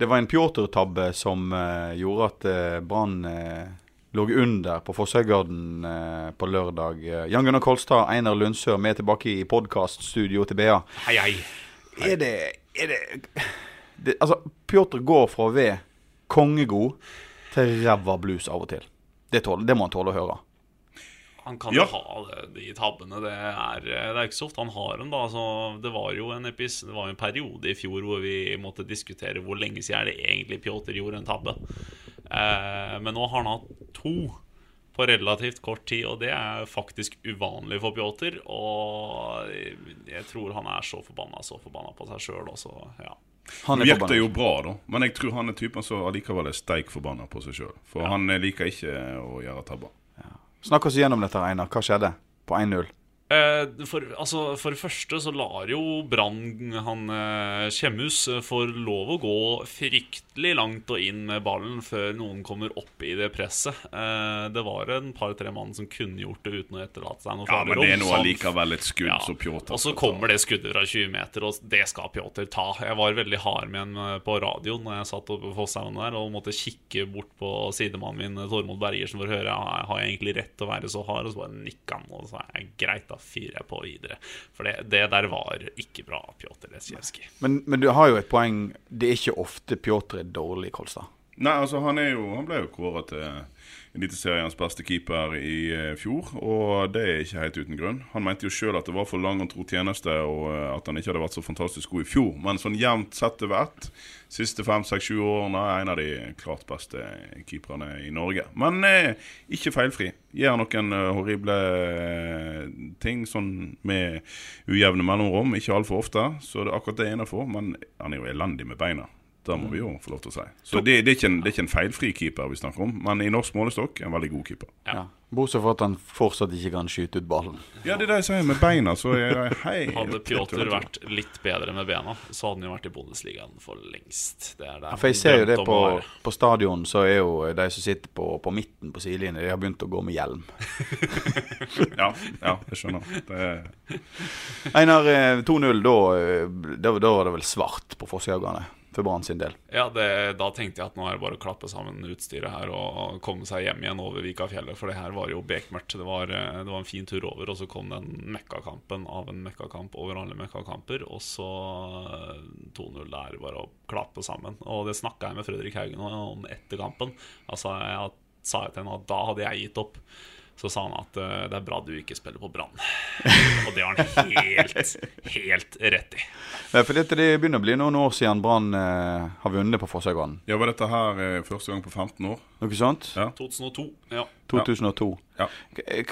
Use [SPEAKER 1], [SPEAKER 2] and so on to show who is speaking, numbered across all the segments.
[SPEAKER 1] Det var en Pjotr-tabbe som uh, gjorde at uh, Brann uh, lå under på Fossøygarden uh, på lørdag. Jan Gunnar Kolstad, Einar Lundsør, er tilbake i podkaststudio til BA.
[SPEAKER 2] Hei, hei.
[SPEAKER 1] Er det, er det, det Altså, Pjotr går fra å være kongegod til ræva blues av og til. Det, tål, det må han tåle å høre.
[SPEAKER 2] Han kan
[SPEAKER 3] Ja.
[SPEAKER 2] jo ha de tabbene. Det er, det er ikke så ofte han har dem. da altså, Det var jo en epis, det var jo en periode i fjor hvor vi måtte diskutere hvor lenge siden er det egentlig Pjotr gjorde en tabbe. Eh, men nå har han hatt to på relativt kort tid, og det er faktisk uvanlig for Pjotr. Og jeg tror han er så forbanna, så forbanna på seg sjøl også. Ja.
[SPEAKER 1] Han
[SPEAKER 3] Det
[SPEAKER 1] er
[SPEAKER 3] virker
[SPEAKER 1] forbanna.
[SPEAKER 3] jo bra, da. Men jeg tror han er typen som allikevel er steik forbanna på seg sjøl. For han eh, liker ikke å gjøre tabber.
[SPEAKER 1] Snakk oss igjennom dette, Einar. Hva skjedde på 1-0?
[SPEAKER 2] Eh, for, altså, for det første så lar jo Brann han eh, Kjemhus eh, få lov å gå fryktelig langt og inn med ballen før noen kommer opp i det presset. Det var en par-tre mann som kunne gjort det uten å etterlate seg noe
[SPEAKER 3] Ja, men det er
[SPEAKER 2] noe
[SPEAKER 3] nå allikevel et skudd
[SPEAKER 2] Ja,
[SPEAKER 3] som Pjotr
[SPEAKER 2] Og så kommer det skuddet fra 20 meter, og det skal Pjotr ta. Jeg var veldig hard med eh, på radioen når jeg satt oppe på Fosshaugen der og måtte kikke bort på sidemannen min, Tormod Bergersen, for å høre har jeg egentlig rett til å være så hard. Og så bare nikka han, og så er jeg greit, da fyrer jeg på videre. For det, det der var ikke bra, Pjotr Lesjevskij.
[SPEAKER 1] Men, men du har jo et poeng. Det er ikke ofte Pjotr er dårlig, Kolstad.
[SPEAKER 3] Nei, altså han, er jo, han ble jo kåra til Eliteseriens beste keeper i eh, fjor, og det er ikke helt uten grunn. Han mente jo sjøl at det var for lang og tro tjeneste, og eh, at han ikke hadde vært så fantastisk god i fjor. Men sånn jevnt sett over ett, siste fem, seks, sju årene, er en av de klart beste keeperne i Norge. Men eh, ikke feilfri. Gjør noen eh, horrible ting sånn med ujevne mellomrom, ikke altfor ofte, så det akkurat det er innafor. Men han er jo elendig med beina. Det må vi jo få lov til å si. Så det, det, er ikke en, det er ikke en feilfri keeper vi snakker om, men i norsk målestokk en veldig god keeper.
[SPEAKER 1] Ja. Bortsett fra at han fortsatt ikke kan skyte ut ballen.
[SPEAKER 3] Ja, det er det jeg sier med beina, så er det helt
[SPEAKER 2] Hadde Pjotr vært litt bedre med bena, så hadde han jo vært i Bundesligaen for lengst. Det er det.
[SPEAKER 1] Ja, for jeg ser jo det på, på stadion, så er jo de som sitter på, på midten på sidelinjen, de har begynt å gå med hjelm.
[SPEAKER 3] Ja, ja, jeg skjønner. Det er,
[SPEAKER 1] Einar, eh, 2-0, da, eh, da, da var det vel svart på Fosshaugane for Brann sin del.
[SPEAKER 2] Ja, det, da tenkte jeg at nå er det bare å klappe sammen utstyret her og komme seg hjem igjen over Vikafjellet, for det her var jo bekmørkt. Det var, eh, det var en fin tur over, og så kom den mekkakampen av en mekkakamp over alle mekkakamper, og så eh, 2-0 der, bare å klappe sammen. Og det snakka jeg med Fredrik Haugen om etter kampen. Altså, sa jeg til henne at da hadde jeg gitt opp. Så sa han at eh, det er bra du ikke spiller på Brann. Og det har han helt, helt rett i.
[SPEAKER 1] Eh, For dette, det begynner å bli noen år siden Brann eh, har vunnet på Fosshaugane.
[SPEAKER 3] ja, var dette her eh, første gang på 15 år?
[SPEAKER 1] Noe sånt?
[SPEAKER 3] Ja.
[SPEAKER 2] 2002. Ja.
[SPEAKER 1] 2002.
[SPEAKER 3] Ja.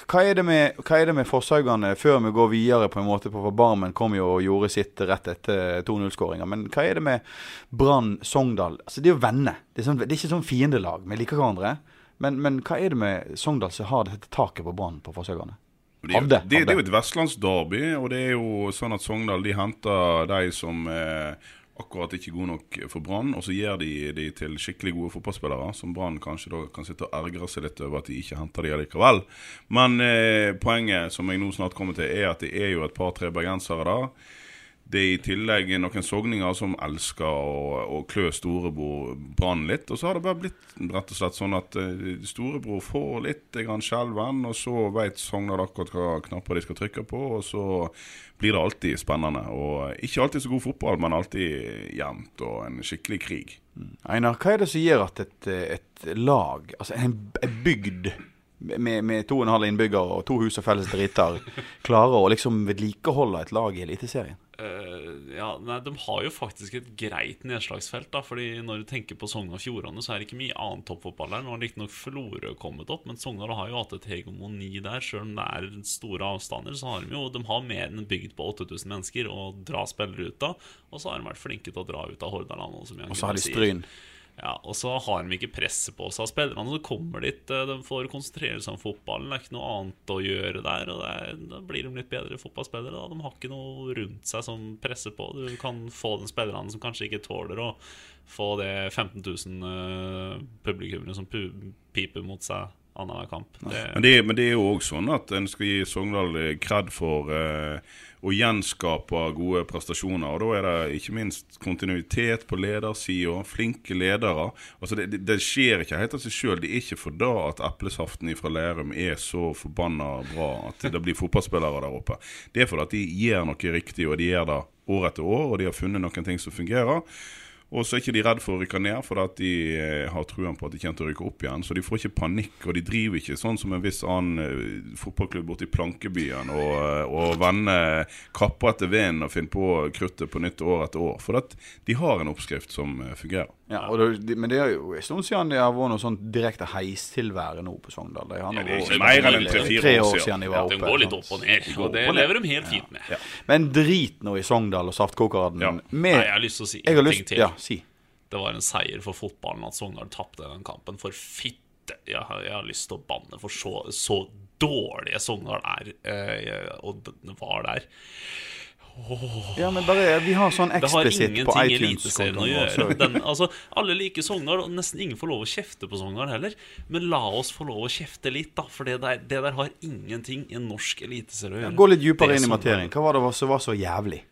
[SPEAKER 1] Hva er det med, er det med Fosshaugane, før vi går videre på en måte på for Barmen kom jo og gjorde sitt rett etter 2-0-skåringa, men hva er det med Brann Sogndal? Altså, det er jo venner. Det er, sånn, det er ikke sånn fiendelag. Vi liker hverandre. Men, men hva er det med Sogndal som har dette taket på Brann på forsøkene?
[SPEAKER 3] Det
[SPEAKER 1] Hadde,
[SPEAKER 3] det, det er jo et vestlandsderby, og det er jo sånn at Sogndal de henter de som eh, akkurat ikke gode nok for Brann, og så gir de de til skikkelig gode fotballspillere, som Brann kanskje da kan sitte og ergre seg litt over at de ikke henter de allikevel. Men eh, poenget som jeg nå snart kommer til, er at det er jo et par-tre bergensere der. Det er i tillegg noen sogninger som elsker å, klø storebror Brann litt. Og så har det bare blitt rett og slett sånn at uh, storebror får litt skjelven, og så vet Sogndal akkurat hva knapper de skal trykke på, og så blir det alltid spennende. Og ikke alltid så god fotball, men alltid jevnt og en skikkelig krig.
[SPEAKER 1] Einar, hva er det som gjør at et, et lag, altså en, en bygd med, med to og en halv innbyggere og to hus og felles driter, klarer å liksom vedlikeholde et lag i Eliteserien?
[SPEAKER 2] Eh, ja, nei, De har jo faktisk et greit nedslagsfelt. da Fordi Når du tenker på Sogn og Fjordane, så er det ikke mye annen toppfotball der. Nå har riktignok Florø kommet opp, men Sogndal har jo hatt et hegemoni der. Selv om det er store avstander, så har de jo De har mer enn bygd på 8000 mennesker å dra spillere ut av. Og så har de vært flinke til å dra ut av Hordaland.
[SPEAKER 1] Og så har de
[SPEAKER 2] Stryn. sier. Ja, og så har de ikke presset på seg av spillerne. Så kommer dit, eh, de får konsentrere seg om fotballen. Det er ikke noe annet å gjøre der. Og er, da blir de litt bedre fotballspillere. Da. De har ikke noe rundt seg som presser på. Du kan få den spillerne som kanskje ikke tåler å få det 15 000 uh, publikummere som piper mot seg annenhver kamp. Det,
[SPEAKER 3] Men det, men det er jo òg sånn at en skal gi Sogndal eh, kred for eh, å gjenskape gode prestasjoner. Og da er det ikke minst kontinuitet på ledersida, flinke ledere. Altså det, det, det skjer ikke helt av seg sjøl. Det er ikke for da at eplesaften fra Lerum er så forbanna bra at det blir fotballspillere der oppe. Det er fordi at de gjør noe riktig, og de gjør det år etter år, og de har funnet noen ting som fungerer. Og så er ikke de redd for å rykke ned, for at de eh, har truen på at de kommer til å rykke opp igjen. Så de får ikke panikk, og de driver ikke sånn som en viss annen eh, fotballklubb borte i Plankebyen og, eh, og vender kapper etter vinden og finner på kruttet på nytt år etter år. For at de har en oppskrift som fungerer.
[SPEAKER 1] Ja, og det, men det er jo en stund siden det har vært noe sånn direkte heistilvære nå på Sogndal. Det,
[SPEAKER 2] Ja, det er ikke mer enn en
[SPEAKER 3] tre-fire
[SPEAKER 1] tre
[SPEAKER 3] år
[SPEAKER 1] år
[SPEAKER 3] siden.
[SPEAKER 1] de var
[SPEAKER 2] den
[SPEAKER 1] oppe.
[SPEAKER 2] går litt opp og ned, og det lever de helt fint med.
[SPEAKER 1] Men drit nå i Sogndal og Saftkokeraden.
[SPEAKER 3] Ja.
[SPEAKER 1] Med,
[SPEAKER 2] Nei, jeg har lyst til å si en ting til.
[SPEAKER 1] Ja, si.
[SPEAKER 2] Det var en seier for fotballen at Sogndal tapte den kampen. For fitte! Jeg har, jeg har lyst til å banne for så, så dårlige Sogndal er, eh, og var der.
[SPEAKER 1] Ja, men bare Vi har sånn eksplisitt på
[SPEAKER 2] iTunes-kontoen. altså, alle liker Sogndal, og nesten ingen får lov å kjefte på Sogndal heller. Men la oss få lov å kjefte litt, da. For det der, det der har ingenting i norsk eliteserie å gjøre.
[SPEAKER 1] Gå litt dypere inn i materien. Hva var det som var så jævlig?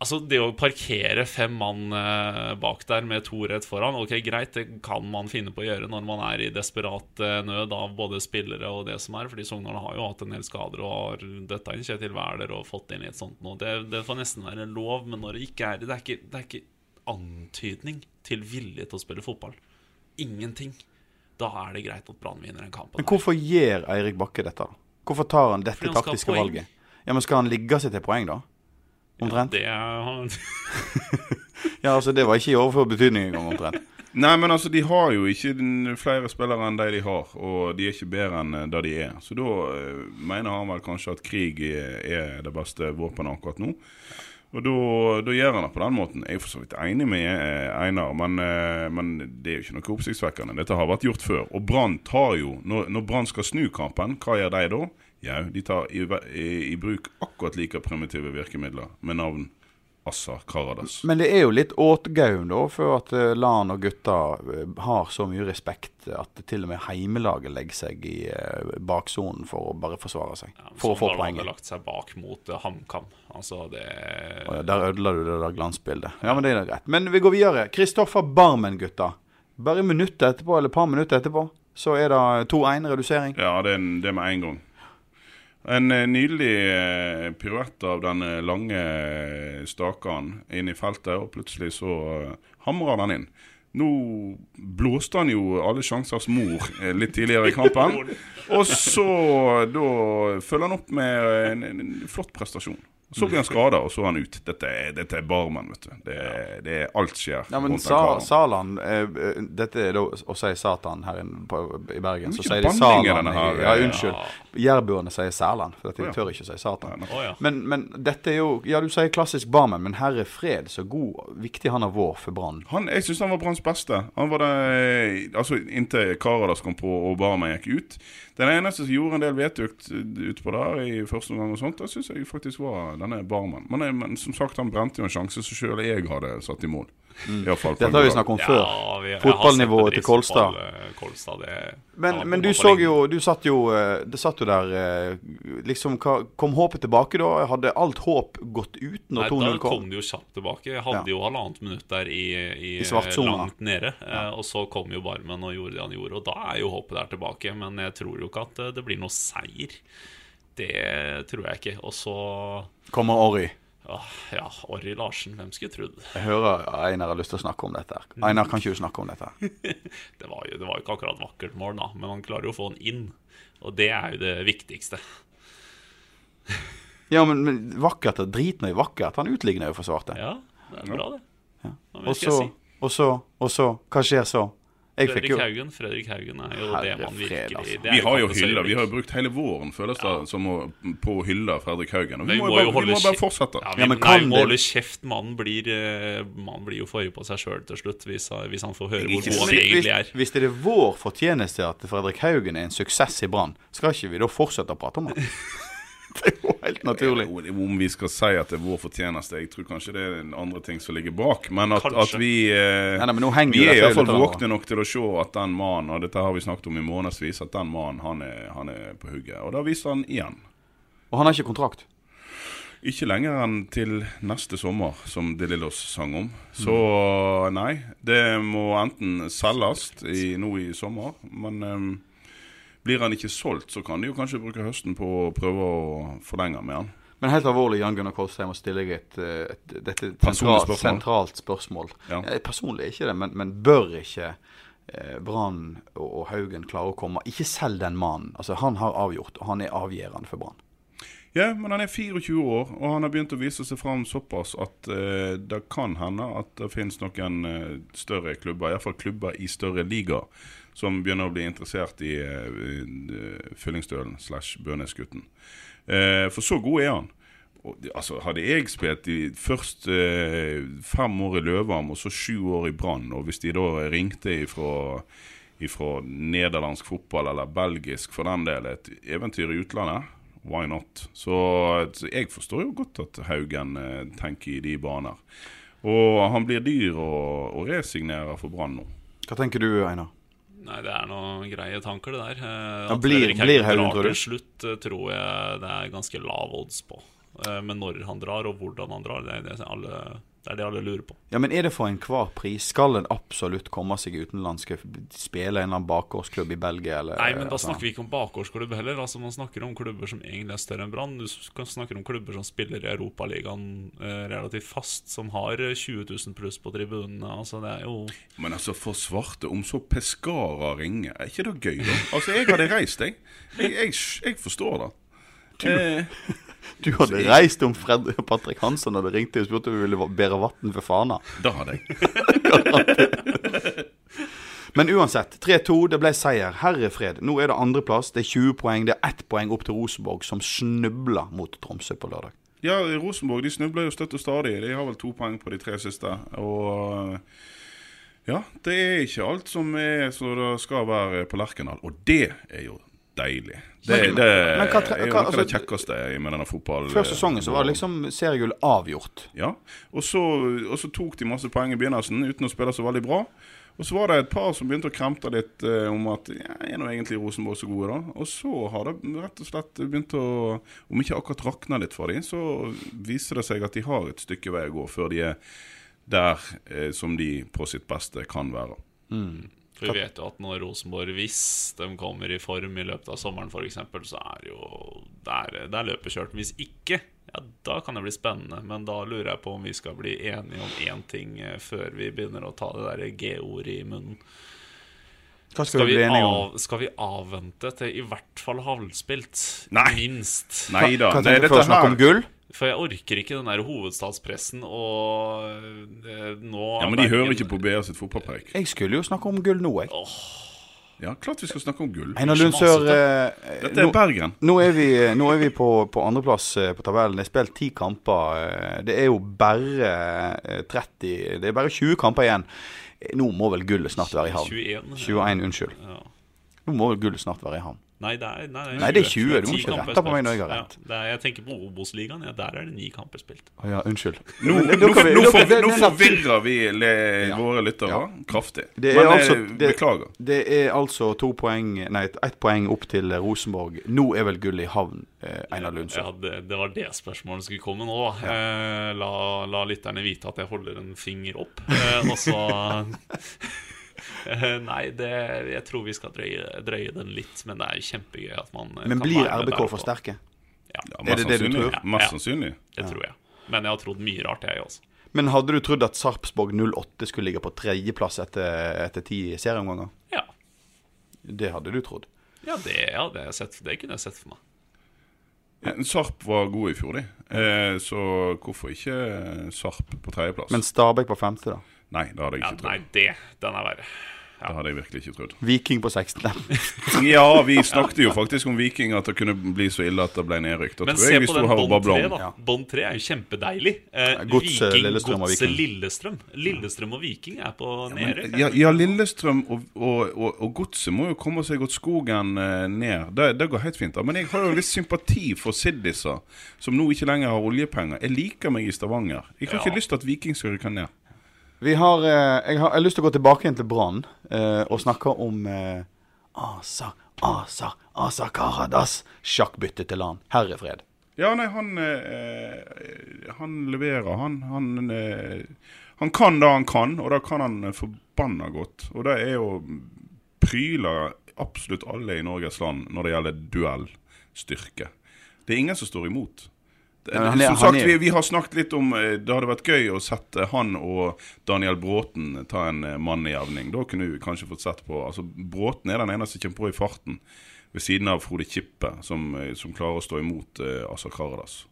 [SPEAKER 2] Altså, det å parkere fem mann eh, bak der med to rett foran, ok, greit, det kan man finne på å gjøre når man er i desperat eh, nød av både spillere og det som er, fordi Sogndal har jo hatt en del skader og har døtta inn Kjetil Wæler og fått inn i et sånt nå. Det, det får nesten være lov, men når det ikke er det, er ikke, det er ikke antydning til vilje til å spille fotball. Ingenting. Da er det greit at Brann vinner en kamp.
[SPEAKER 1] Men hvorfor gjør Eirik Bakke dette? Hvorfor tar han dette taktiske valget? Ja, men Skal han ligge seg til poeng, da? Omtrent?
[SPEAKER 2] Det er,
[SPEAKER 1] Ja, altså Det var ikke i overført betydning engang, omtrent.
[SPEAKER 3] Nei, men altså, de har jo ikke flere spillere enn de de har, og de er ikke bedre enn eh, det de er. Så da eh, mener han vel kanskje at krig er, er det beste våpenet akkurat nå. Og da, da gjør han det på den måten. Jeg er for så vidt enig med eh, Einar, men, eh, men det er jo ikke noe oppsiktsvekkende. Dette har vært gjort før. Og Brann tar jo Når, når Brann skal snu kampen, hva gjør de da? Jau, de tar i, i, i bruk akkurat like primitive virkemidler med navn Assa Karadas.
[SPEAKER 1] Men det er jo litt åtgaum, da, for at eh, Lan og gutta eh, har så mye respekt at til og med heimelaget legger seg i eh, baksonen for å bare forsvare seg.
[SPEAKER 2] ja,
[SPEAKER 1] For å få poenget.
[SPEAKER 2] lagt seg bak mot HamKam. Altså, det
[SPEAKER 1] oh, ja, Der ødela du det der glansbildet. Ja, men det er greit. Men vi går videre. Kristoffer Barmen, gutta. Bare minutter etterpå, eller et par minutter etterpå, så er det 2-1 redusering.
[SPEAKER 3] Ja, det er, en, det er med en gang. En eh, nydelig eh, piruett av den lange eh, stakan inn i feltet, og plutselig så hamrer den inn. Nå blåste han jo alle sjansers mor litt tidligere i kampen. Og så da følger han opp med en, en, en flott prestasjon. Så blir han skada, og så er han ut. Dette dette er barmen, vet du. Det, det er alt skjer.
[SPEAKER 1] Ja, men sa. Salan eh, eh, Dette er da å si Satan her inne på, i Bergen. Så sier de Salan.
[SPEAKER 3] her,
[SPEAKER 1] Ja,
[SPEAKER 3] eh,
[SPEAKER 1] unnskyld. Jærbuene sier Sælan, for at de
[SPEAKER 3] ja.
[SPEAKER 1] tør ikke å si Satan. Men, men dette er jo Ja, du sier klassisk Barmen, men herre fred, så god viktig han har vært for Brann.
[SPEAKER 3] Jeg syns han var Branns beste. Han var det, altså Inntil Karadas kom på og Barmen gikk ut. Den eneste som gjorde en del vetukt utpå der i første omgang, og sånt, det syns jeg faktisk var denne Barmen. Men, men som sagt, han brente jo en sjanse som sjøl jeg hadde satt i mål. Fall
[SPEAKER 1] Dette har vi snakket om før. Fotballnivået til Kolstad.
[SPEAKER 2] eh, Kolstad det,
[SPEAKER 1] Men,
[SPEAKER 2] ja,
[SPEAKER 1] men du så jo Du satt jo eh, Det satt jo der eh, Liksom Kom håpet tilbake da? Hadde alt håp gått ut når
[SPEAKER 2] da
[SPEAKER 1] 2-0 kom?
[SPEAKER 2] kom det jo kjapt tilbake. Jeg hadde
[SPEAKER 1] Ja.
[SPEAKER 2] jo halvannet minutt der i, i,
[SPEAKER 1] I
[SPEAKER 2] langt nede. Og så kom jo Barmen og gjorde det han gjorde, og da er jo håpet der tilbake. Men jeg tror jo ikke at det blir noe seier. Det tror jeg ikke. Og så
[SPEAKER 1] Kommer Orry.
[SPEAKER 2] Ah, Ja, Orry Larsen, hvem skulle trodd?
[SPEAKER 1] Jeg hører Einar har lyst til å snakke om dette. Einar, kan ikke du snakke om dette?
[SPEAKER 2] Det var jo, det var jo ikke akkurat vakkert mål, da, men han klarer jo å få den inn. Og det er jo det viktigste.
[SPEAKER 1] Ja, men, men vakkert er drit i vakkert. Han utligner jo for Svarte.
[SPEAKER 2] Ja, det er bra, det. Ja.
[SPEAKER 1] Og så,
[SPEAKER 2] si?
[SPEAKER 1] og så, og så Hva skjer så?
[SPEAKER 2] Fredrik
[SPEAKER 1] jo
[SPEAKER 2] Haugen Fredrik Haugen er jo det
[SPEAKER 1] Herre
[SPEAKER 2] man
[SPEAKER 1] fred,
[SPEAKER 2] virkelig
[SPEAKER 1] altså.
[SPEAKER 2] det
[SPEAKER 3] Vi har jo hylla, vi har jo brukt hele våren føles det som å, på å hylle Fredrik Haugen. Og vi,
[SPEAKER 2] vi,
[SPEAKER 3] må,
[SPEAKER 2] må
[SPEAKER 3] jo bare, vi må bare fortsette.
[SPEAKER 2] Ja,
[SPEAKER 1] Ja,
[SPEAKER 2] vi,
[SPEAKER 1] men
[SPEAKER 2] nei, må holde kjeft. Mannen blir, man blir jo forrige på seg sjøl til slutt, hvis, hvis han får høre hvor god han egentlig
[SPEAKER 1] hvis,
[SPEAKER 2] er.
[SPEAKER 1] hvis det er vår fortjeneste at Fredrik Haugen er en suksess i Brann, skal ikke vi da fortsette å prate om han? Det er jo helt naturlig.
[SPEAKER 3] Om vi skal si at det er vår fortjeneste, jeg tror kanskje det er den andre ting som ligger bak. Men at, at vi eh,
[SPEAKER 1] Nei, nei, men nå
[SPEAKER 3] Vi er iallfall våkne nok til å se at den mannen, og dette har vi snakket om i månedsvis, at den mannen han er, han er på hugget. Og da viser han igjen.
[SPEAKER 1] Og han har ikke kontrakt.
[SPEAKER 3] Ikke lenger enn til neste sommer, som De Lillos sang om. Så nei, det må enten selges nå i sommer, men eh, blir han ikke solgt, så kan de jo kanskje bruke høsten på å prøve å forlenge med han.
[SPEAKER 1] Men helt alvorlig, Jan Gunnar Kolstein, må stille deg et, et, et, er et sentralt,
[SPEAKER 3] spørsmål.
[SPEAKER 1] sentralt spørsmål.
[SPEAKER 3] Ja.
[SPEAKER 1] Eh, Personlig er ikke det, men, men bør ikke eh, Brann og, og Haugen klare å komme Ikke selv den mannen. Altså, han har avgjort, og han er avgjørende for Brann.
[SPEAKER 3] Ja, men han er 24 år, og han har begynt å vise seg fram såpass at eh, det kan hende at det finnes noen eh, større klubber, iallfall klubber i større liga, som begynner å bli interessert i uh, Fyllingstølen slash Bønesgutten. Uh, for så god er han. Og, altså, hadde jeg spilt i først uh, fem år i Løvam og så sju år i Brann, og hvis de da ringte ifra ifra nederlandsk fotball eller belgisk for den del, et eventyr i utlandet, why not? Så, så jeg forstår jo godt at Haugen eh, tenker i de baner. Og han blir dyr og, å resignere for Brann nå.
[SPEAKER 1] Hva tenker du, Einar?
[SPEAKER 2] Nei, det er noen greie tanker, det der. Eh,
[SPEAKER 1] Ja, blir- blir Haugen, tror du?
[SPEAKER 2] Til slutt eh, tror jeg det er ganske lav odds på. Eh, Men når han drar, og hvordan han drar, det er det alle, det, er det alle lurer på.
[SPEAKER 1] Ja, men Er det for enhver pris? Skal en absolutt komme seg utenlands? Spille en eller annen bakgårdsklubb i Belgia? Eller,
[SPEAKER 2] Nei, men da
[SPEAKER 1] altså-
[SPEAKER 2] snakker vi ikke om bakgårdsklubb heller. Altså Man snakker om klubber som egentlig er større enn Brann. Du snakker om klubber som spiller i Europaligaen eh, relativt fast, som har eh, 20 000 pluss på tribunene. Altså Det er jo
[SPEAKER 3] Men altså, for svarte, om så Pescara ringer, er ikke det gøy, da? Altså, jeg hadde reist, jeg. Jeg, jeg, jeg forstår det. Eh,
[SPEAKER 1] Du hadde reist om Fred Patrick Hansson hadde ringt deg og spurt om du ville bære vann for Fana.
[SPEAKER 3] det hadde jeg.
[SPEAKER 1] Men uansett, 3-2, det ble seier. Herre fred. Nå er det andreplass. Det er 20 poeng. Det er ett poeng opp til Rosenborg, som snubler mot Tromsø på lørdag.
[SPEAKER 3] Ja, Rosenborg de snubler jo støtt og stadig. De har vel to poeng på de tre siste. Og ja, det er ikke alt som er så det skal være på Lerkendal. Og det er jo deilig. Det,
[SPEAKER 1] Men-
[SPEAKER 3] det
[SPEAKER 1] men hva hva,
[SPEAKER 3] er jo noe av det
[SPEAKER 1] altså,
[SPEAKER 3] kjekkeste med denne fotballen.
[SPEAKER 1] Før sesongen så var det liksom seriegull avgjort.
[SPEAKER 3] Ja, og så, og så tok de masse poeng i begynnelsen uten å spille så veldig bra. Og så var det et par som begynte å kremte litt eh, om at ja, er nå egentlig Rosenborg så gode, da? Og så har det rett og slett begynt å Om ikke akkurat rakne litt for dem, så viser det seg at de har et stykke vei å gå før de er der eh, som de på sitt beste kan være.
[SPEAKER 2] For vi vet jo at når Rosenborg, hvis de kommer i form i løpet av sommeren f.eks., så er det jo der, der det er løpet kjørt. Hvis ikke, ja, da kan det bli spennende. Men da lurer jeg på om vi skal bli enige om én ting eh, før vi begynner å ta det der G-ordet i munnen.
[SPEAKER 1] Hva skal,
[SPEAKER 2] Skal
[SPEAKER 1] vi
[SPEAKER 2] vi,
[SPEAKER 1] bli enige om?
[SPEAKER 2] av, skal vi avvente til i hvert fall halvspilt?
[SPEAKER 3] Nei.
[SPEAKER 2] Minst.
[SPEAKER 3] Nei da.
[SPEAKER 1] Hva
[SPEAKER 3] det-
[SPEAKER 1] tenker du for å snakke om gull?
[SPEAKER 2] For jeg orker ikke den der hovedstadspressen og eh, nå
[SPEAKER 3] Ja, Men de hører ikke på BA sitt fotballpreik.
[SPEAKER 1] Jeg skulle jo snakke om gull nå, jeg.
[SPEAKER 3] Ja, klart vi skal snakke om gull.
[SPEAKER 1] Einar Lundsør eh,
[SPEAKER 3] Dette er Bergen.
[SPEAKER 1] nå er vi, nå er vi på, på andreplass eh, på tabellen. Det er spilt ti kamper. eh, Det er jo bare eh, 30 Det er bare 20 kamper igjen. Eh, Nå må vel gullet snart være i havn.
[SPEAKER 2] 21.
[SPEAKER 1] 21, unnskyld.
[SPEAKER 2] Ja.
[SPEAKER 1] Nå må vel gullet snart være i havn.
[SPEAKER 2] Nei, det er, nei,
[SPEAKER 1] Nei, det er 20. Du må ikke rette på meg når jeg har
[SPEAKER 2] Ja,
[SPEAKER 1] rett.
[SPEAKER 2] det er, jeg tenker på Obos-ligaen. Ja, der er det ni kamper spilt.
[SPEAKER 1] Ja, unnskyld.
[SPEAKER 3] Nå, nå,
[SPEAKER 1] nå vi-
[SPEAKER 3] nå,
[SPEAKER 1] nå-
[SPEAKER 3] for, nå forvirrer vi le,
[SPEAKER 1] Ja.
[SPEAKER 3] våre lyttere
[SPEAKER 1] Ja.
[SPEAKER 3] kraftig.
[SPEAKER 1] Det er
[SPEAKER 3] Men
[SPEAKER 1] altså-
[SPEAKER 3] eh,
[SPEAKER 1] det-
[SPEAKER 3] beklager.
[SPEAKER 1] Det er altså to poeng Nei, ett poeng opp til Rosenborg. Nå er vel gullet i havn, eh, Einar Lundsø?
[SPEAKER 2] Ja, det, det var det spørsmålet som skulle komme nå. Eh, la, la lytterne vite at jeg holder en finger opp. Eh, og så Nei, det, jeg tror vi skal drøye, drøye den litt. Men det er kjempegøy at man eh,
[SPEAKER 1] Men
[SPEAKER 2] kan
[SPEAKER 1] blir RBK for sterke?
[SPEAKER 2] Ja,
[SPEAKER 3] Ja,
[SPEAKER 1] Er det det du tror?
[SPEAKER 3] Mest
[SPEAKER 2] Ja.
[SPEAKER 3] sannsynlig.
[SPEAKER 2] det tror jeg. Men jeg har trodd mye rart, jeg også.
[SPEAKER 1] Men hadde du trodd at Sarpsborg 08 skulle ligge på tredjeplass etter, etter ti serieomganger?
[SPEAKER 2] Ja,
[SPEAKER 1] Det hadde du trodd.
[SPEAKER 2] ja det, ja, det, jeg sett, det kunne jeg sett for meg.
[SPEAKER 3] Ja, Sarp var god i fjor, de. Eh, så hvorfor ikke Sarp på tredjeplass?
[SPEAKER 1] Men Stabæk på femte, da?
[SPEAKER 3] Nei, det hadde jeg
[SPEAKER 2] Ja,
[SPEAKER 3] ikke trodd.
[SPEAKER 2] nei, det, den er verre.
[SPEAKER 3] Det hadde jeg virkelig ikke trodd.
[SPEAKER 1] Viking på 16.
[SPEAKER 3] Ja, vi snakket jo faktisk om Viking, at det kunne bli så ille at det ble nedrykk.
[SPEAKER 2] Men
[SPEAKER 3] tror
[SPEAKER 2] se
[SPEAKER 3] vi
[SPEAKER 2] på den bånd
[SPEAKER 3] 3,
[SPEAKER 2] da.
[SPEAKER 1] Ja.
[SPEAKER 2] Bånd 3 er jo kjempedeilig. Eh,
[SPEAKER 1] Godset,
[SPEAKER 2] Viking,
[SPEAKER 1] Lillestrøm Viking.
[SPEAKER 2] Lillestrøm. Lillestrøm og Viking er på nedrykk.
[SPEAKER 3] Ja, ja, Lillestrøm og, og, og, og Godset må jo komme seg godt skogen eh, ned. Det, det går helt fint. da Men jeg har jo litt sympati for Siddisa, som nå ikke lenger har oljepenger. Jeg liker meg i Stavanger. Jeg har
[SPEAKER 2] Ja.
[SPEAKER 3] ikke lyst til at Viking skal rykke ned.
[SPEAKER 1] Har, eh, jeg har jeg har lyst til å gå tilbake igjen til Brann eh, og snakke om eh, Asa, Asa, Asa Karadas sjakkbytte til LAN. Herre fred.
[SPEAKER 3] Ja, nei, han eh, Han leverer, han. Han, eh, han kan det han kan, og det kan han forbanna godt. Og det er jo pryler absolutt alle i Norges land når det gjelder duellstyrke. Det er ingen som står imot.
[SPEAKER 1] Er-
[SPEAKER 3] som sagt, vi, vi har snakket litt om eh, Det hadde vært gøy å sette han og Daniel Bråten ta en mann i jevning. Da kunne vi kanskje fått sett på Altså, Bråten er den eneste som kommer på i farten, ved siden av Frode Kippe, som, eh, som klarer å stå imot eh, Asa Karadas.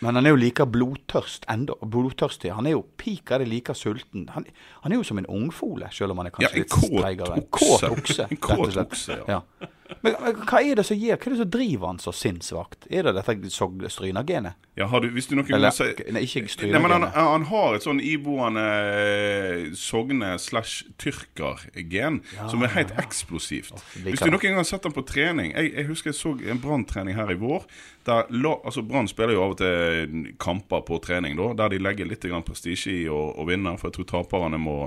[SPEAKER 1] Men han er jo like blodtørst enda. Blodtørstig. Han er jo pika det like sulten. Han, han er jo som en ungfole, selv om han er kanskje
[SPEAKER 3] ja,
[SPEAKER 1] litt treigere. En. Kåt okse.
[SPEAKER 3] En kåt okse, ja.
[SPEAKER 1] ja. Men, men hva er det som gir, hva er det som driver han så sinnssvakt? Er det dette Sogn- Stryna-genet?
[SPEAKER 3] Ja, har du, hvis du noen
[SPEAKER 1] Eller,
[SPEAKER 3] si
[SPEAKER 1] nei, ikke
[SPEAKER 3] men han, han har et sånn iboende eh, Sogne slash tyrker-gen som er helt eksplosivt.
[SPEAKER 1] liker
[SPEAKER 3] Hvis du noen gang har sett han på trening Jeg, jeg husker jeg så en Brann-trening her i vår. Der altså Brann spiller jo av og til kamper på trening, da, der de legger litt prestisje i å, å vinne. For jeg tror taperne må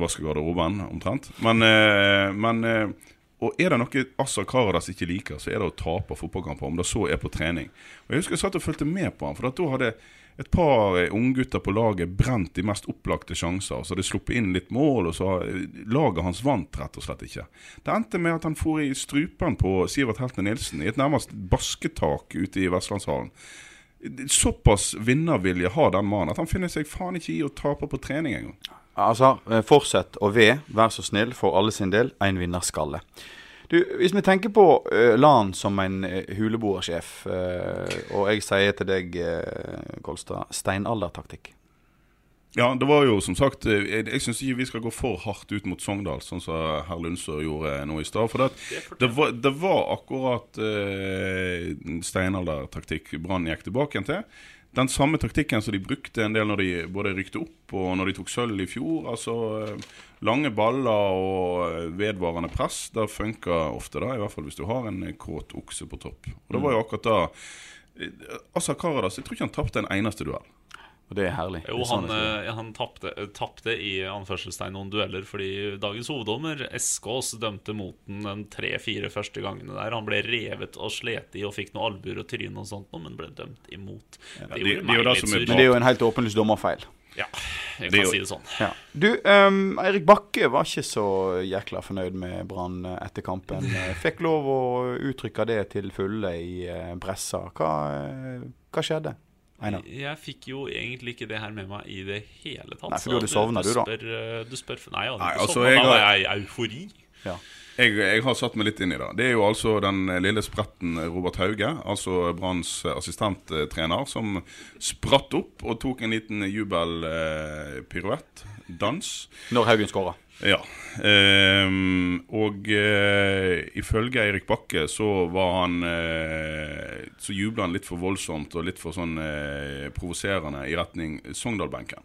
[SPEAKER 3] vaske garderoben, omtrent. Men, eh, men eh, og er det noe Assa Karadas ikke liker, så er det å tape fotballkamper, om det så er på trening. Og Jeg husker jeg satt og fulgte med på han, for da hadde et par eh, unggutter på laget brent de mest opplagte sjanser. Så hadde sluppet inn litt mål, og så eh, laget hans vant rett og slett ikke. Det endte med at han for i strupen på Sivert Heltne Nilsen, i et nærmest basketak ute i Vestlandshallen. Såpass vinnervilje har den mannen at han finner seg faen ikke i å tape på trening engang.
[SPEAKER 1] Altså, eh, fortsett å ved, vær så snill, for alle sin del, en vinnerskalle. Du, Hvis vi tenker på uh, LAN som en uh, huleboersjef, uh, og jeg sier til deg, uh, Kolstad, steinaldertaktikk.
[SPEAKER 3] Ja, det var jo som sagt eh, Jeg, jeg syns ikke vi skal gå for hardt ut mot Sogndal, sånn som herr Lundsør gjorde nå i stad. For det, det, var, det var akkurat uh, steinaldertaktikk Brann gikk tilbake igjen til. Den samme taktikken som de brukte en del når de både rykte opp og når de tok sølv i fjor. Altså eh, lange baller og eh, vedvarende press. Det funker ofte, da, i hvert fall hvis du har en eh, kåt okse på topp. Og det var jo akkurat da Asa Karadas, jeg tror ikke han tapte en eneste duell.
[SPEAKER 1] Og det er herlig.
[SPEAKER 2] Jo,
[SPEAKER 1] sånn
[SPEAKER 2] han,
[SPEAKER 1] være.
[SPEAKER 2] eh, han tapte, eh, tapte i anførselstegn noen dueller fordi dagens hoveddommer, Eskås, dømte mot den de tre-fire første gangene der. Han ble revet og slet i og fikk noen albuer og tryn og sånt, men ble dømt imot. Ja,
[SPEAKER 3] det- de,
[SPEAKER 2] de,
[SPEAKER 3] de er.
[SPEAKER 1] Men det er jo en helt åpenlyst dommerfeil.
[SPEAKER 2] Ja, jeg kan si det sånn.
[SPEAKER 1] Ja. Du, um, Eirik Bakke var ikke så jækla fornøyd med Brann eh, etter kampen. Fikk lov å uttrykke det til fulle i bressa. pressa. Hva, hva skjedde?
[SPEAKER 2] Jeg fikk jo egentlig ikke det her med meg i det hele tatt.
[SPEAKER 1] Nei, for du hadde sovna, du, da.
[SPEAKER 2] Spør, eh, du spør Nei, jeg hadde
[SPEAKER 3] Nei,
[SPEAKER 2] ikke
[SPEAKER 3] altså,
[SPEAKER 2] sovna.
[SPEAKER 3] jeg
[SPEAKER 2] Da var jeg i eufori.
[SPEAKER 1] Ja.
[SPEAKER 3] Jeg, jeg har satt meg litt inn i det. Det er jo altså den lille spretten Robert Hauge, altså Branns assistenttrener, som spratt opp og tok en liten jubelpiruett. dans.
[SPEAKER 1] Når Haugen skåra.
[SPEAKER 3] Ja. Um, og uh, ifølge Eirik Bakke så var han uh, Så jubla han litt for voldsomt og litt for sånn uh, provoserende i retning Sogndal-benken.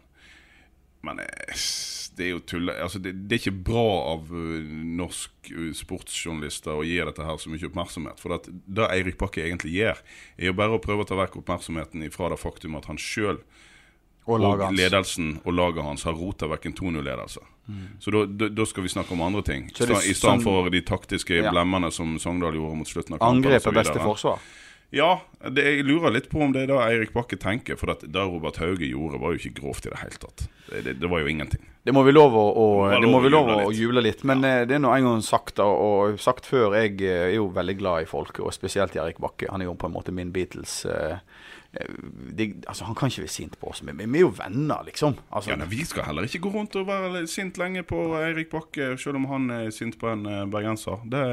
[SPEAKER 3] Men det er jo tull... Altså, det, det er ikke bra av norsk sportsjournalister å gi dette her så mye oppmerksomhet. For at det Eirik Bakke egentlig gjør, er jo bare å prøve å ta vekk oppmerksomheten ifra det faktum at han sjøl
[SPEAKER 1] Og
[SPEAKER 3] og, ledelsen og laget hans har rota vekk en 2-0-ledelse. Så da- skal vi snakke om andre ting.
[SPEAKER 1] Det
[SPEAKER 3] I stedet
[SPEAKER 1] sånn-
[SPEAKER 3] for de taktiske
[SPEAKER 1] Ja.
[SPEAKER 3] blemmene som Sogndal gjorde mot slutten av kampen.
[SPEAKER 1] Angrep er beste forsvar.
[SPEAKER 3] Ja, det, jeg lurer litt på om det er det Eirik Bakke tenker. For det Robert Hauge gjorde, var jo ikke grovt i det hele tatt. Det, det, det var jo ingenting.
[SPEAKER 1] Det må vi lov å, må vi
[SPEAKER 3] love
[SPEAKER 1] å juble litt. Men ja. det er nå en gang sagt, og sagt før, jeg eh, er jo veldig glad i folk, og spesielt i Erik Bakke. Han er jo på en måte min Beatles. eh, det, altså, Han kan ikke være sint på oss, men vi er jo venner, liksom. Altså,
[SPEAKER 3] Ja, nei, Vi skal heller ikke gå rundt og være sint lenge på Eirik Bakke, selv om han er sint på en eh, bergenser. Det,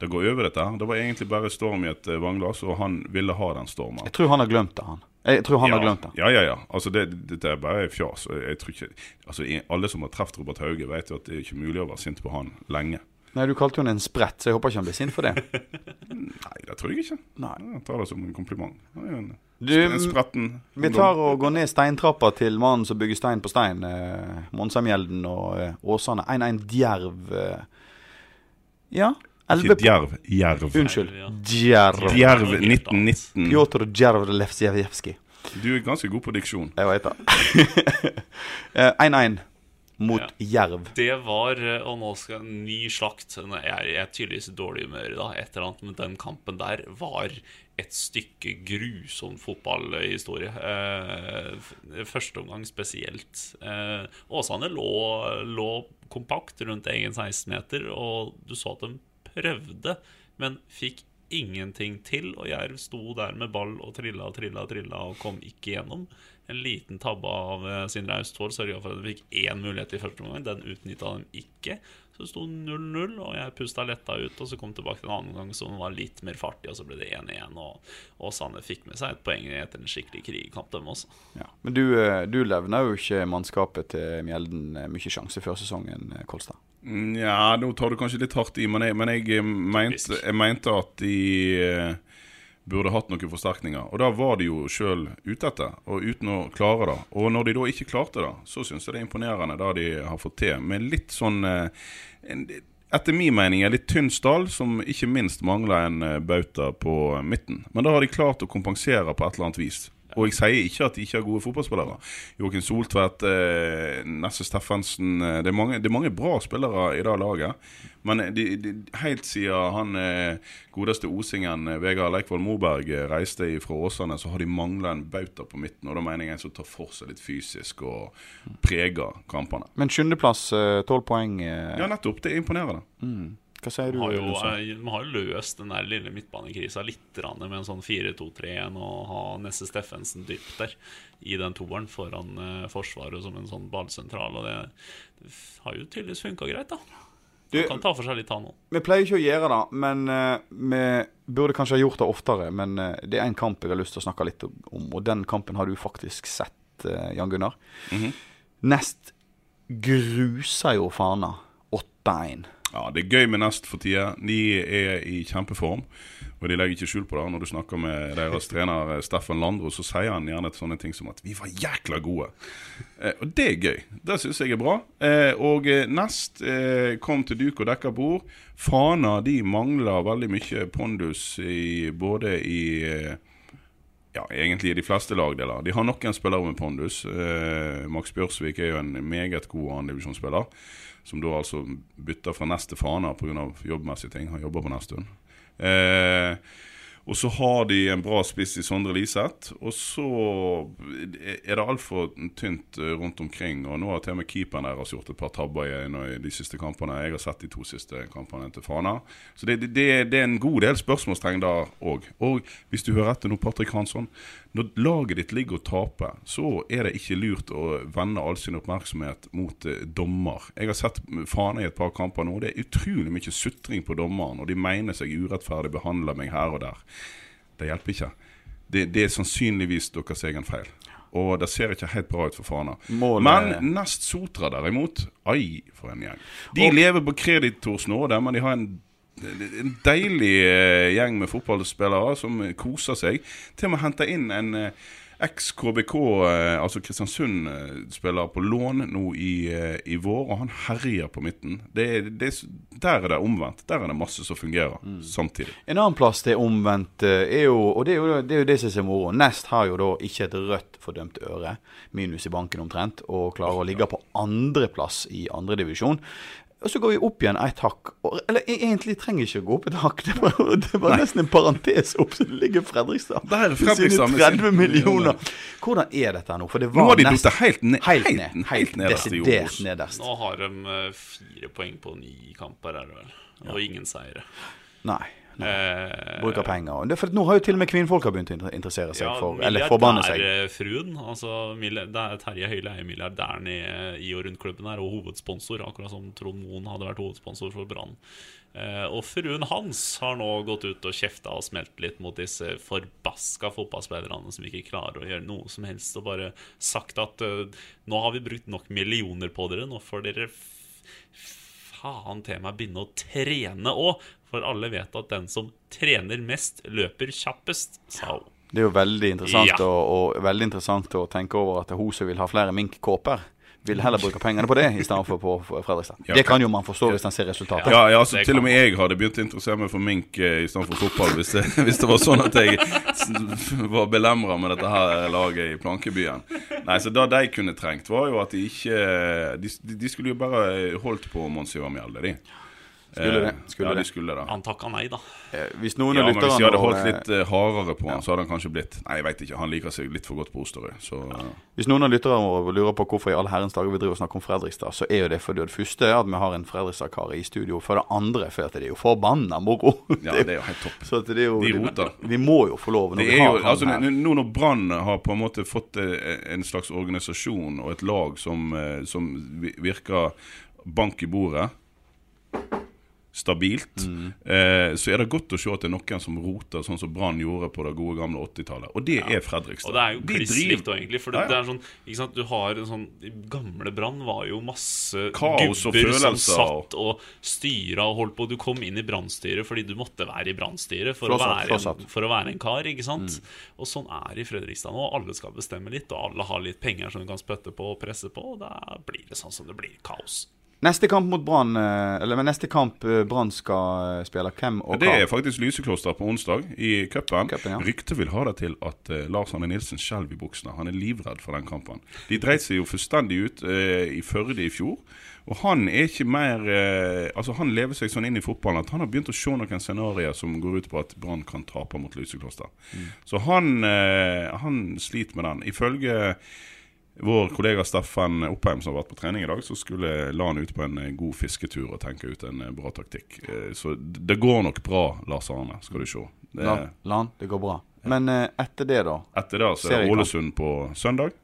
[SPEAKER 3] det går over, dette. Det var egentlig bare storm i et eh, vannglass, og han ville ha den stormen.
[SPEAKER 1] Jeg tror han har glemt det, han. Jeg tror han
[SPEAKER 3] ja,
[SPEAKER 1] har glemt det.
[SPEAKER 3] Ja, ja, ja. Altså, det, dette er bare fjas. Jeg tror ikke, altså, Alle som har truffet Robert Hauge, vet jo at det er ikke mulig å være sint på han lenge.
[SPEAKER 1] Nei, Du kalte jo han en sprett, så jeg håper ikke han blir sint for det.
[SPEAKER 3] Nei, det tror jeg ikke.
[SPEAKER 1] Nei.
[SPEAKER 3] Jeg tar det som en kompliment. Nei,
[SPEAKER 1] Du, Vi tar og går ned steintrappa til mannen som bygger stein på stein. Eh, Monsamjelden og eh, Åsane. 1-1 Djerv. Eh. Ja.
[SPEAKER 3] Ikke djerv. Jerv.
[SPEAKER 1] Unnskyld. Djerv.
[SPEAKER 3] Djerv
[SPEAKER 2] Det er noe helt
[SPEAKER 3] 1919.
[SPEAKER 1] Pjotr Djervlevsjevskij.
[SPEAKER 3] Du er ganske god på diksjon.
[SPEAKER 1] Jeg veit det. Eh, 1-1 mot
[SPEAKER 2] Ja.
[SPEAKER 1] Jerv.
[SPEAKER 2] Det var eh, Og nå skal en ny slakt. Nå er Jeg er tydeligvis i dårlig humør i dag. Et eller annet men den kampen der var et stykke grusom fotballhistorie. Eh, første omgang spesielt. Eh, Åsane lå, lå kompakt rundt egen 16-meter, og du så at de prøvde, men fikk ingenting til. Og Jerv sto der med ball og trilla og trilla og trilla og kom ikke gjennom. En liten tabbe av eh, Sindre Austvold sørga for at de fikk én mulighet i første omgang. Den utnytta de ikke. Så det sto 0-0, og jeg pusta letta ut. Og så kom tilbake til en annen gang som var litt mer fartig, og så ble det 1-1. Og Åsane fikk med seg et poeng etter en skikkelig krigkamp, dem også.
[SPEAKER 1] Ja. Men du, eh, du levner jo ikke mannskapet til Mjelden eh, mye sjanse før sesongen, Kolstad.
[SPEAKER 3] Ja, nå tar du kanskje litt hardt i, men jeg, men jeg, mente, jeg mente at de burde hatt noen forsterkninger. Og da var de jo sjøl ute etter, og uten å klare det. Og når de da ikke klarte det, så syns jeg det er imponerende det de har fått til. Med litt sånn eh, Etter min mening en litt tynn stall, som ikke minst mangler en eh, bauta på midten. Men da har de klart å kompensere på et eller annet vis. Og jeg sier ikke at de ikke har gode fotballspillere. Joakim Soltvedt, eh, Nesse Steffensen eh, det, er mange, det er mange bra spillere i det laget. Men de, de, helt siden han eh, godeste osingen eh, Vegard Leikvoll Moberg eh, reiste fra Åsane, så har de mangla en bauta på midten. Og da mener jeg en som tar for seg litt fysisk og preger kampene.
[SPEAKER 1] Men sjuendeplass, eh, tolv poeng. eh,
[SPEAKER 3] Ja, nettopp. Det er imponerende.
[SPEAKER 1] mm. Hva sier du?
[SPEAKER 2] De har jo,
[SPEAKER 1] Lundsson?
[SPEAKER 2] eh, har jo løst den der lille midtbanekrisa litt grann med en sånn 4-2-3-1 og ha Nesse Steffensen dypt der i den toeren foran eh, Forsvaret som en sånn ballsentral. Og det, det har jo tydeligvis funka greit, da.
[SPEAKER 1] Du-
[SPEAKER 2] kan ta for seg litt, han òg.
[SPEAKER 1] Vi pleier ikke å gjøre det, men eh, vi burde kanskje ha gjort det oftere. Men det er en kamp jeg har lyst til å snakke litt om, og den kampen har du faktisk sett, Jan Gunnar.
[SPEAKER 3] Mhm.
[SPEAKER 1] Nest gruser jo Fana 8-1.
[SPEAKER 3] Ja, Det er gøy med Nest for tida. De er i kjempeform. Og de legger ikke skjul på det. Når du snakker med deres trener eh, Steffen Landro, så sier han gjerne sånne ting som at 'vi var jækla gode'. Eh, og det er gøy. Det syns jeg er bra. Eh, og eh, Nest eh, kom til duk og dekka bord. Fana de mangler veldig mye pondus i, både i eh, ja, egentlig i de fleste lagdeler. De har noen spillere med pondus. Max Bjørsvik er jo en meget god annendivisjonsspiller. Som da altså bytter fra Nest til Fana pga. jobbmessige ting. Han jobber på Nesttun. Eh, og så har de en bra spiss i Sondre Liseth. Og så er det altfor tynt eh, rundt omkring. Og nå har til og med keeperen deres gjort et par tabber i, de siste kampene. Jeg har sett de to siste kampene til Fana. Så det, det, det er en god del spørsmålstegn der òg. Og hvis du hører etter nå, Patrick Hansson. Når laget ditt ligger og taper, så er det ikke lurt å vende all sin oppmerksomhet mot eh, dommer. Jeg har sett Fana i et par kamper nå. Det er utrolig mye sutring på dommeren, og de mener seg urettferdig behandler meg her og der. Det hjelper ikke. Det, det er sannsynligvis deres egen feil. Og det ser ikke helt bra ut for Fana.
[SPEAKER 1] Målet-
[SPEAKER 3] Men Nest Sotra derimot, ai for en gjeng. De lever på kreditors nåde, men de har en en deilig eh, gjeng med fotballspillere som koser seg. Til og med henta inn en eh, eks-KBK, eh, altså Kristiansund-spiller, på lån nå i, i vår, og han herjer på midten. Det, det, er- der er det omvendt. Der er det masse som fungerer samtidig.
[SPEAKER 1] En annen plass det er omvendt, er jo, og det er jo det, er jo det som er moro. Nest har jo da ikke et rødt fordømt øre, minus i banken omtrent, og klarer å ligge på andreplass i andredivisjon. Og så går vi opp igjen ett hakk. Og, eller egentlig trenger jeg ikke å gå opp et hakk. Det var, det var nesten en parentes opp, så det ligger Fredrikstad. Med sine 30 millioner. Hvordan er dette nå? For det
[SPEAKER 3] Nå
[SPEAKER 1] var
[SPEAKER 3] har de
[SPEAKER 1] nest-
[SPEAKER 3] helt ned-
[SPEAKER 1] Helt
[SPEAKER 3] helt-
[SPEAKER 1] ned.
[SPEAKER 3] helt nederst i Obos.
[SPEAKER 1] nederst.
[SPEAKER 2] Nå har de eh, fire poeng på ni kamper, er det vel. Og ingen seire.
[SPEAKER 1] Nei.
[SPEAKER 2] Eh,
[SPEAKER 1] Bruker penger. Er for nå har jo til og med kvinnfolk begynt å interessere seg for Eller forbanne seg.
[SPEAKER 2] Milliardærfruen. Altså, milli- det er Terje Høile er milliardæren i, i og rundt klubben her, og hovedsponsor, akkurat som Trond Moen hadde vært hovedsponsor for Brann. Eh, og fruen hans har nå gått ut og kjefta og smelt litt mot disse forbaska fotballspillerne som ikke klarer å gjøre noe som helst, og bare sagt at eh, nå har vi brukt nok millioner på dere, nå får dere faen til meg begynne å trene òg. For alle vet at den som trener mest, løper kjappest, sa hun.
[SPEAKER 1] Det er jo veldig interessant,
[SPEAKER 2] Ja.
[SPEAKER 1] å, og veldig interessant å tenke over at hun som vil ha flere minkkåper, vil heller bruke pengene på det i stedet for på på Fredrikstad.
[SPEAKER 3] Ja,
[SPEAKER 1] Det kan jo man forstå hvis man ser resultatet.
[SPEAKER 3] Ja, ja altså, til og med jeg hadde begynt å interessere meg for mink eh, istedenfor fotball, hvis det, hvis det var sånn at jeg var belemra med dette her laget i Plankebyen. Nei, så Det de kunne trengt, var jo at de ikke De, de skulle jo bare holdt på Monsieur Mjelde, de.
[SPEAKER 1] Skulle det,
[SPEAKER 3] Eh,
[SPEAKER 1] skulle
[SPEAKER 3] ja,
[SPEAKER 1] det.
[SPEAKER 3] de skulle det.
[SPEAKER 2] Han takka nei, da.
[SPEAKER 1] Eh, Hvis noen
[SPEAKER 3] Ja, men Hvis de hadde holdt litt eh, hardere på han, så hadde han kanskje blitt Nei, jeg veit ikke. Han liker seg litt for godt på Osterøy, så
[SPEAKER 1] Hvis noen av lytterne våre lurer på hvorfor i alle herrens dager vi driver og snakker om Fredrikstad, så er jo det fordi det første er at vi har en Fredrikstad-kar i studio. For det andre fordi at det er jo forbanna moro.
[SPEAKER 3] Ja, det er jo helt topp.
[SPEAKER 1] Så at det er jo,
[SPEAKER 3] De roter.
[SPEAKER 1] Vi må jo få lov. Når
[SPEAKER 3] Det
[SPEAKER 1] vi har
[SPEAKER 3] jo,
[SPEAKER 1] han
[SPEAKER 3] altså,
[SPEAKER 1] her.
[SPEAKER 3] Nå når Brann har på en måte fått en slags organisasjon og et lag som, som virker bank i bordet Stabilt.
[SPEAKER 1] Mm.
[SPEAKER 3] Eh, så er det godt å se at det er noen som roter, sånn som Brann gjorde på det gode gamle 80-tallet. Og det er Fredrikstad.
[SPEAKER 2] Og det er jo kliss likt, egentlig. For det,
[SPEAKER 3] Ja, ja.
[SPEAKER 2] det er sånn, ikke sant? Du har en sånn gamle Brann var jo masse
[SPEAKER 3] Kaos
[SPEAKER 2] gubber som satt og styra og holdt på. Du kom inn i brannstyret fordi du måtte være i brannstyret for, for å være en kar. ikke sant? Og sånn er det i Fredrikstad nå. Alle skal bestemme litt, og alle har litt penger som du kan spytte på og presse på. Og da blir det sånn som det blir. Kaos.
[SPEAKER 1] Neste kamp mot Brann eh, Eller neste kamp eh, Brann skal eh, spille, hvem og hva?
[SPEAKER 3] Det er faktisk Lysekloster på onsdag i cupen.
[SPEAKER 1] Ja.
[SPEAKER 3] Ryktet vil ha det til at Lars Arne Nilsen skjelver i buksene. Han er livredd for den kampen. De dreit seg jo fullstendig ut eh, i Førde i fjor. Og han er ikke mer eh, Altså Han lever seg sånn inn i fotballen at han har begynt å se noen scenarioer som går ut på at Brann kan tape mot Lysekloster. Så han, han sliter med den. Ifølge vår kollega Steffen Oppheim som har vært på trening i dag, så skulle la han ut på en eh, god fisketur og tenke ut en eh, bra taktikk. Eh, Så det går nok bra, Lars Arne, skal du se. Det,
[SPEAKER 1] Lan, han, det går bra. Men etter det, da?
[SPEAKER 3] etter det så er det Ålesund på søndag.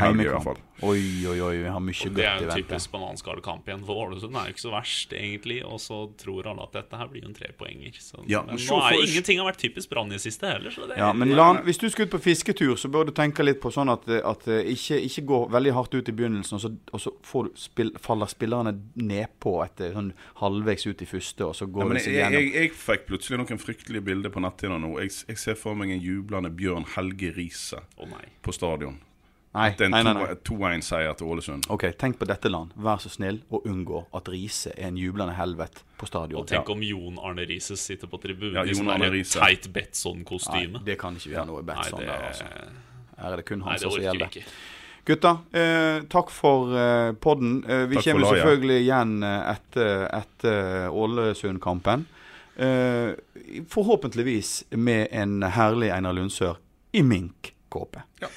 [SPEAKER 1] Heimekamp.
[SPEAKER 3] fall.
[SPEAKER 1] Oi, oi, oi, vi har mye
[SPEAKER 2] Og
[SPEAKER 1] vente.
[SPEAKER 2] det er jo typisk bananskallkamp igjen for Ålesund. er jo ikke så verst, egentlig. Og så tror alle at dette her blir jo en trepoenger. Så,
[SPEAKER 3] Ja,
[SPEAKER 2] men
[SPEAKER 3] men
[SPEAKER 2] nå er
[SPEAKER 3] for-
[SPEAKER 2] ingenting har vært typisk Brann i siste heller. Så det
[SPEAKER 1] Ja, men Lan, hvis du skal ut på fisketur, så bør du tenke litt på sånn at, at eh, ikke, ikke gå veldig hardt ut i begynnelsen, og så, og så får du spill, faller spillerne nedpå etter sånn halvveis ut i første, og så går
[SPEAKER 3] Ja, men
[SPEAKER 1] det seg gjennom.
[SPEAKER 3] jeg, jeg fikk plutselig noen fryktelige bilder på netthinna nå. Jeg, jeg ser for meg en jublende Bjørn Helge Riise
[SPEAKER 2] oh,
[SPEAKER 3] på stadion.
[SPEAKER 1] Nei,
[SPEAKER 3] Det er en 2-1-seier til Ålesund.
[SPEAKER 1] Ok, tenk på dette land. Vær så snill og unngå at Riise er en jublende helvete på stadion.
[SPEAKER 2] Og tenk om Jon Arne Riise sitter på tribunen
[SPEAKER 3] Ja,
[SPEAKER 2] i
[SPEAKER 3] Jon
[SPEAKER 2] sånn teit Betson-kostyme.
[SPEAKER 1] det kan ikke vi ha noe bedt Nei,
[SPEAKER 2] det,
[SPEAKER 1] der, altså. Her er det kun han som gjelder.
[SPEAKER 2] ikke.
[SPEAKER 1] Gutta, eh, takk for eh, podden. Eh, vi
[SPEAKER 3] Takk
[SPEAKER 1] kommer selvfølgelig igjen eh, etter, etter Ålesund-kampen. Eh, forhåpentligvis med en herlig Einar Lundsør i minkkåpe.
[SPEAKER 3] Ja.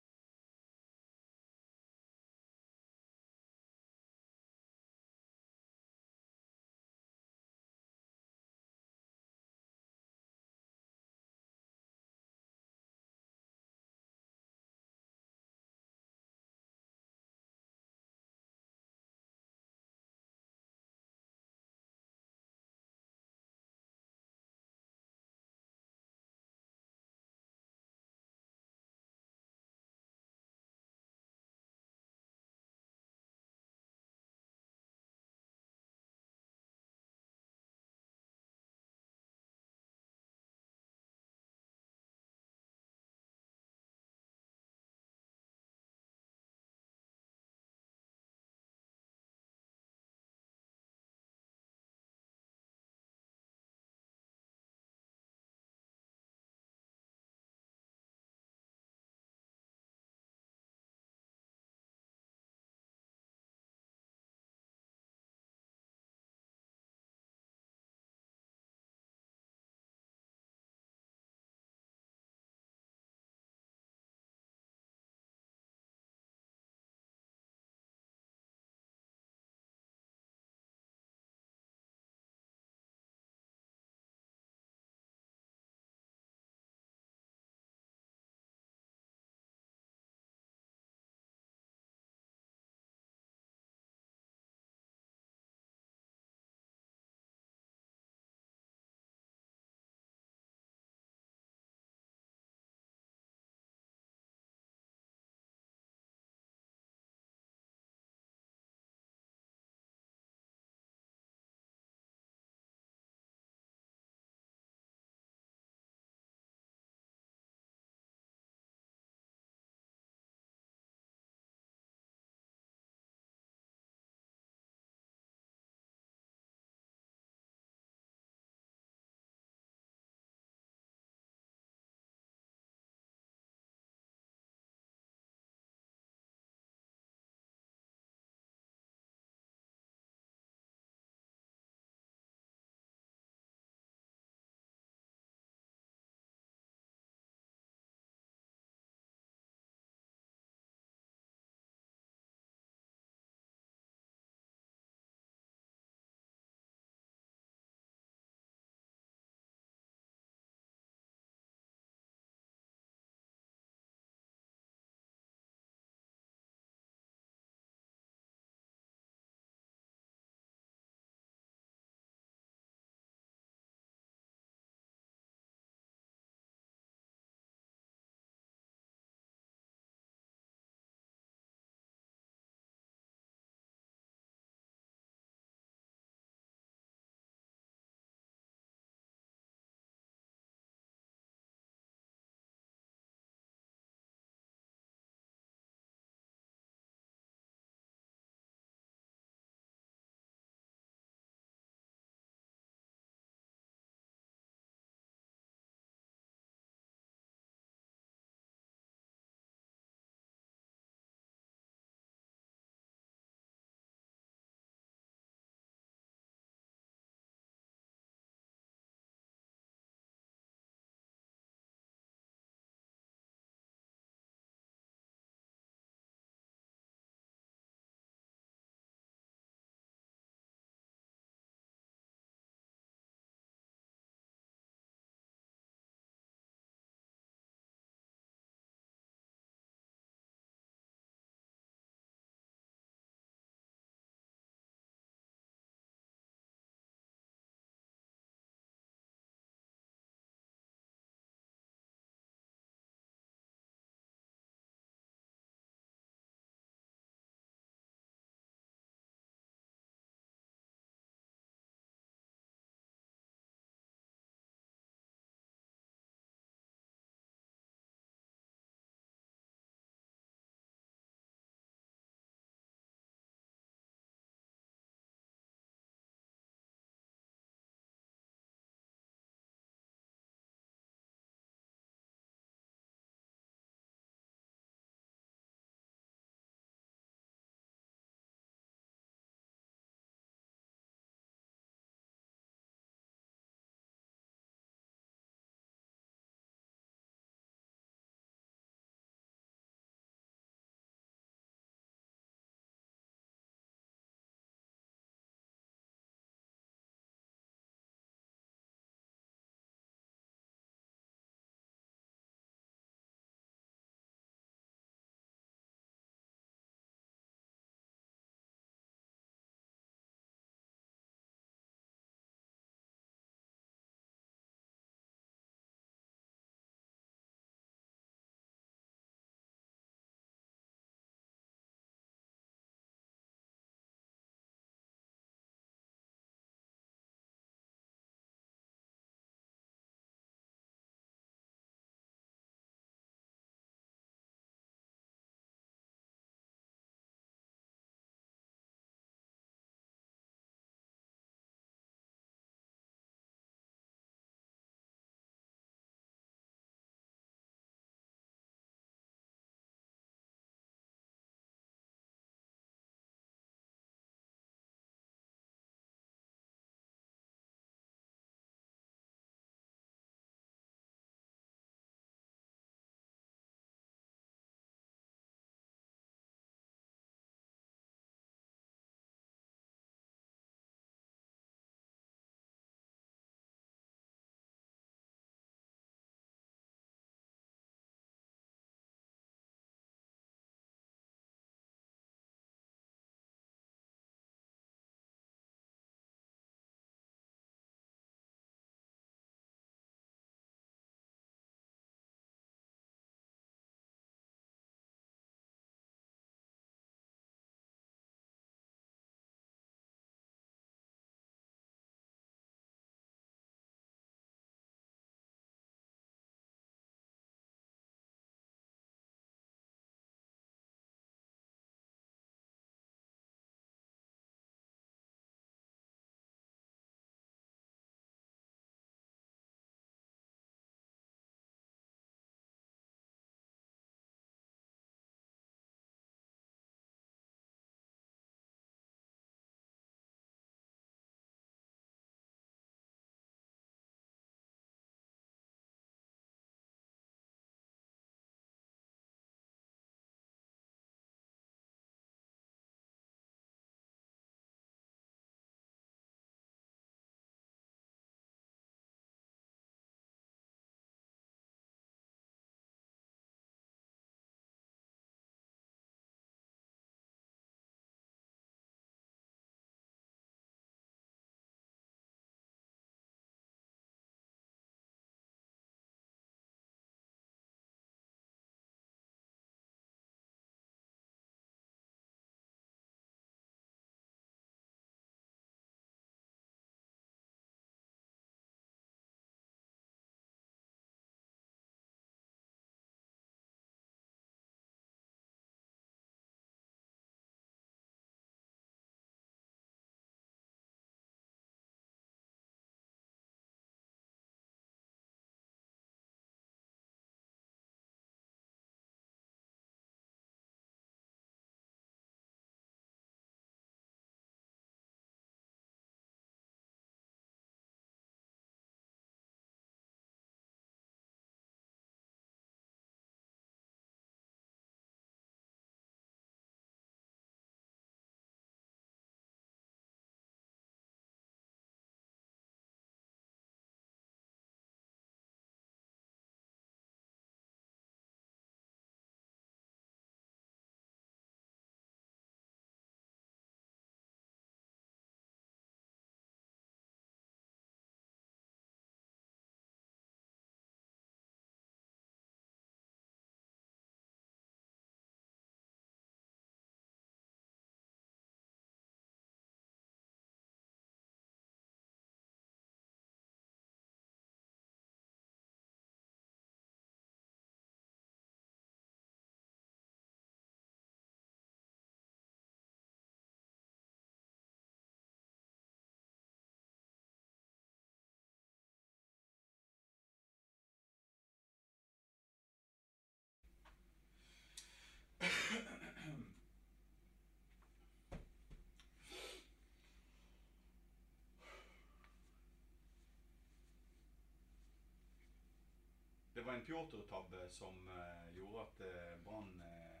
[SPEAKER 1] Var en Pjotr-tabbe som eh, gjorde at eh, Brann eh,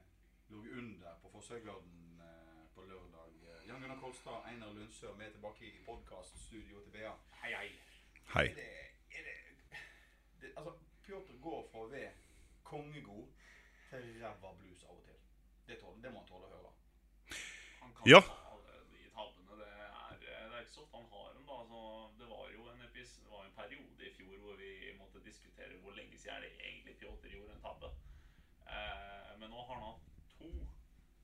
[SPEAKER 1] lå under på Fosshauggarden eh, på lørdag. Jan Gunnar Kolstad, Einar Lundsør, er tilbake i podkaststudioet til BA. Hei, hei.
[SPEAKER 3] Hei.
[SPEAKER 1] Er det, er det, det Altså, Pjotr går fra å være kongegod til ræva blues av og til. Det, tål, det må han tåle å høre.
[SPEAKER 2] Han kan
[SPEAKER 3] Ja.
[SPEAKER 2] ta de tabbene. Det er, det er ikke så ofte han har dem. da altså, Det var jo en, epis, det var en periode i fjor hvor vi måtte diskutere hvor lenge siden er det egentlig Pjotr gjorde en tabbe. Eh, men nå har han hatt to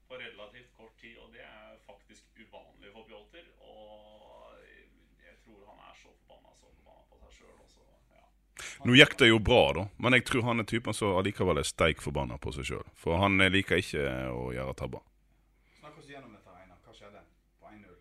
[SPEAKER 2] på relativt kort tid, og det er faktisk uvanlig for Pjotr. Og jeg tror han er så forbanna så forbanna på seg sjøl også. Ja.
[SPEAKER 3] Nå gikk det jo bra, da, men jeg tror han er typen som allikevel er steik forbanna på seg sjøl. For han liker ikke å gjøre tabber.
[SPEAKER 1] Snakk oss gjennom dette, Einar. Hva skjedde på 1-0?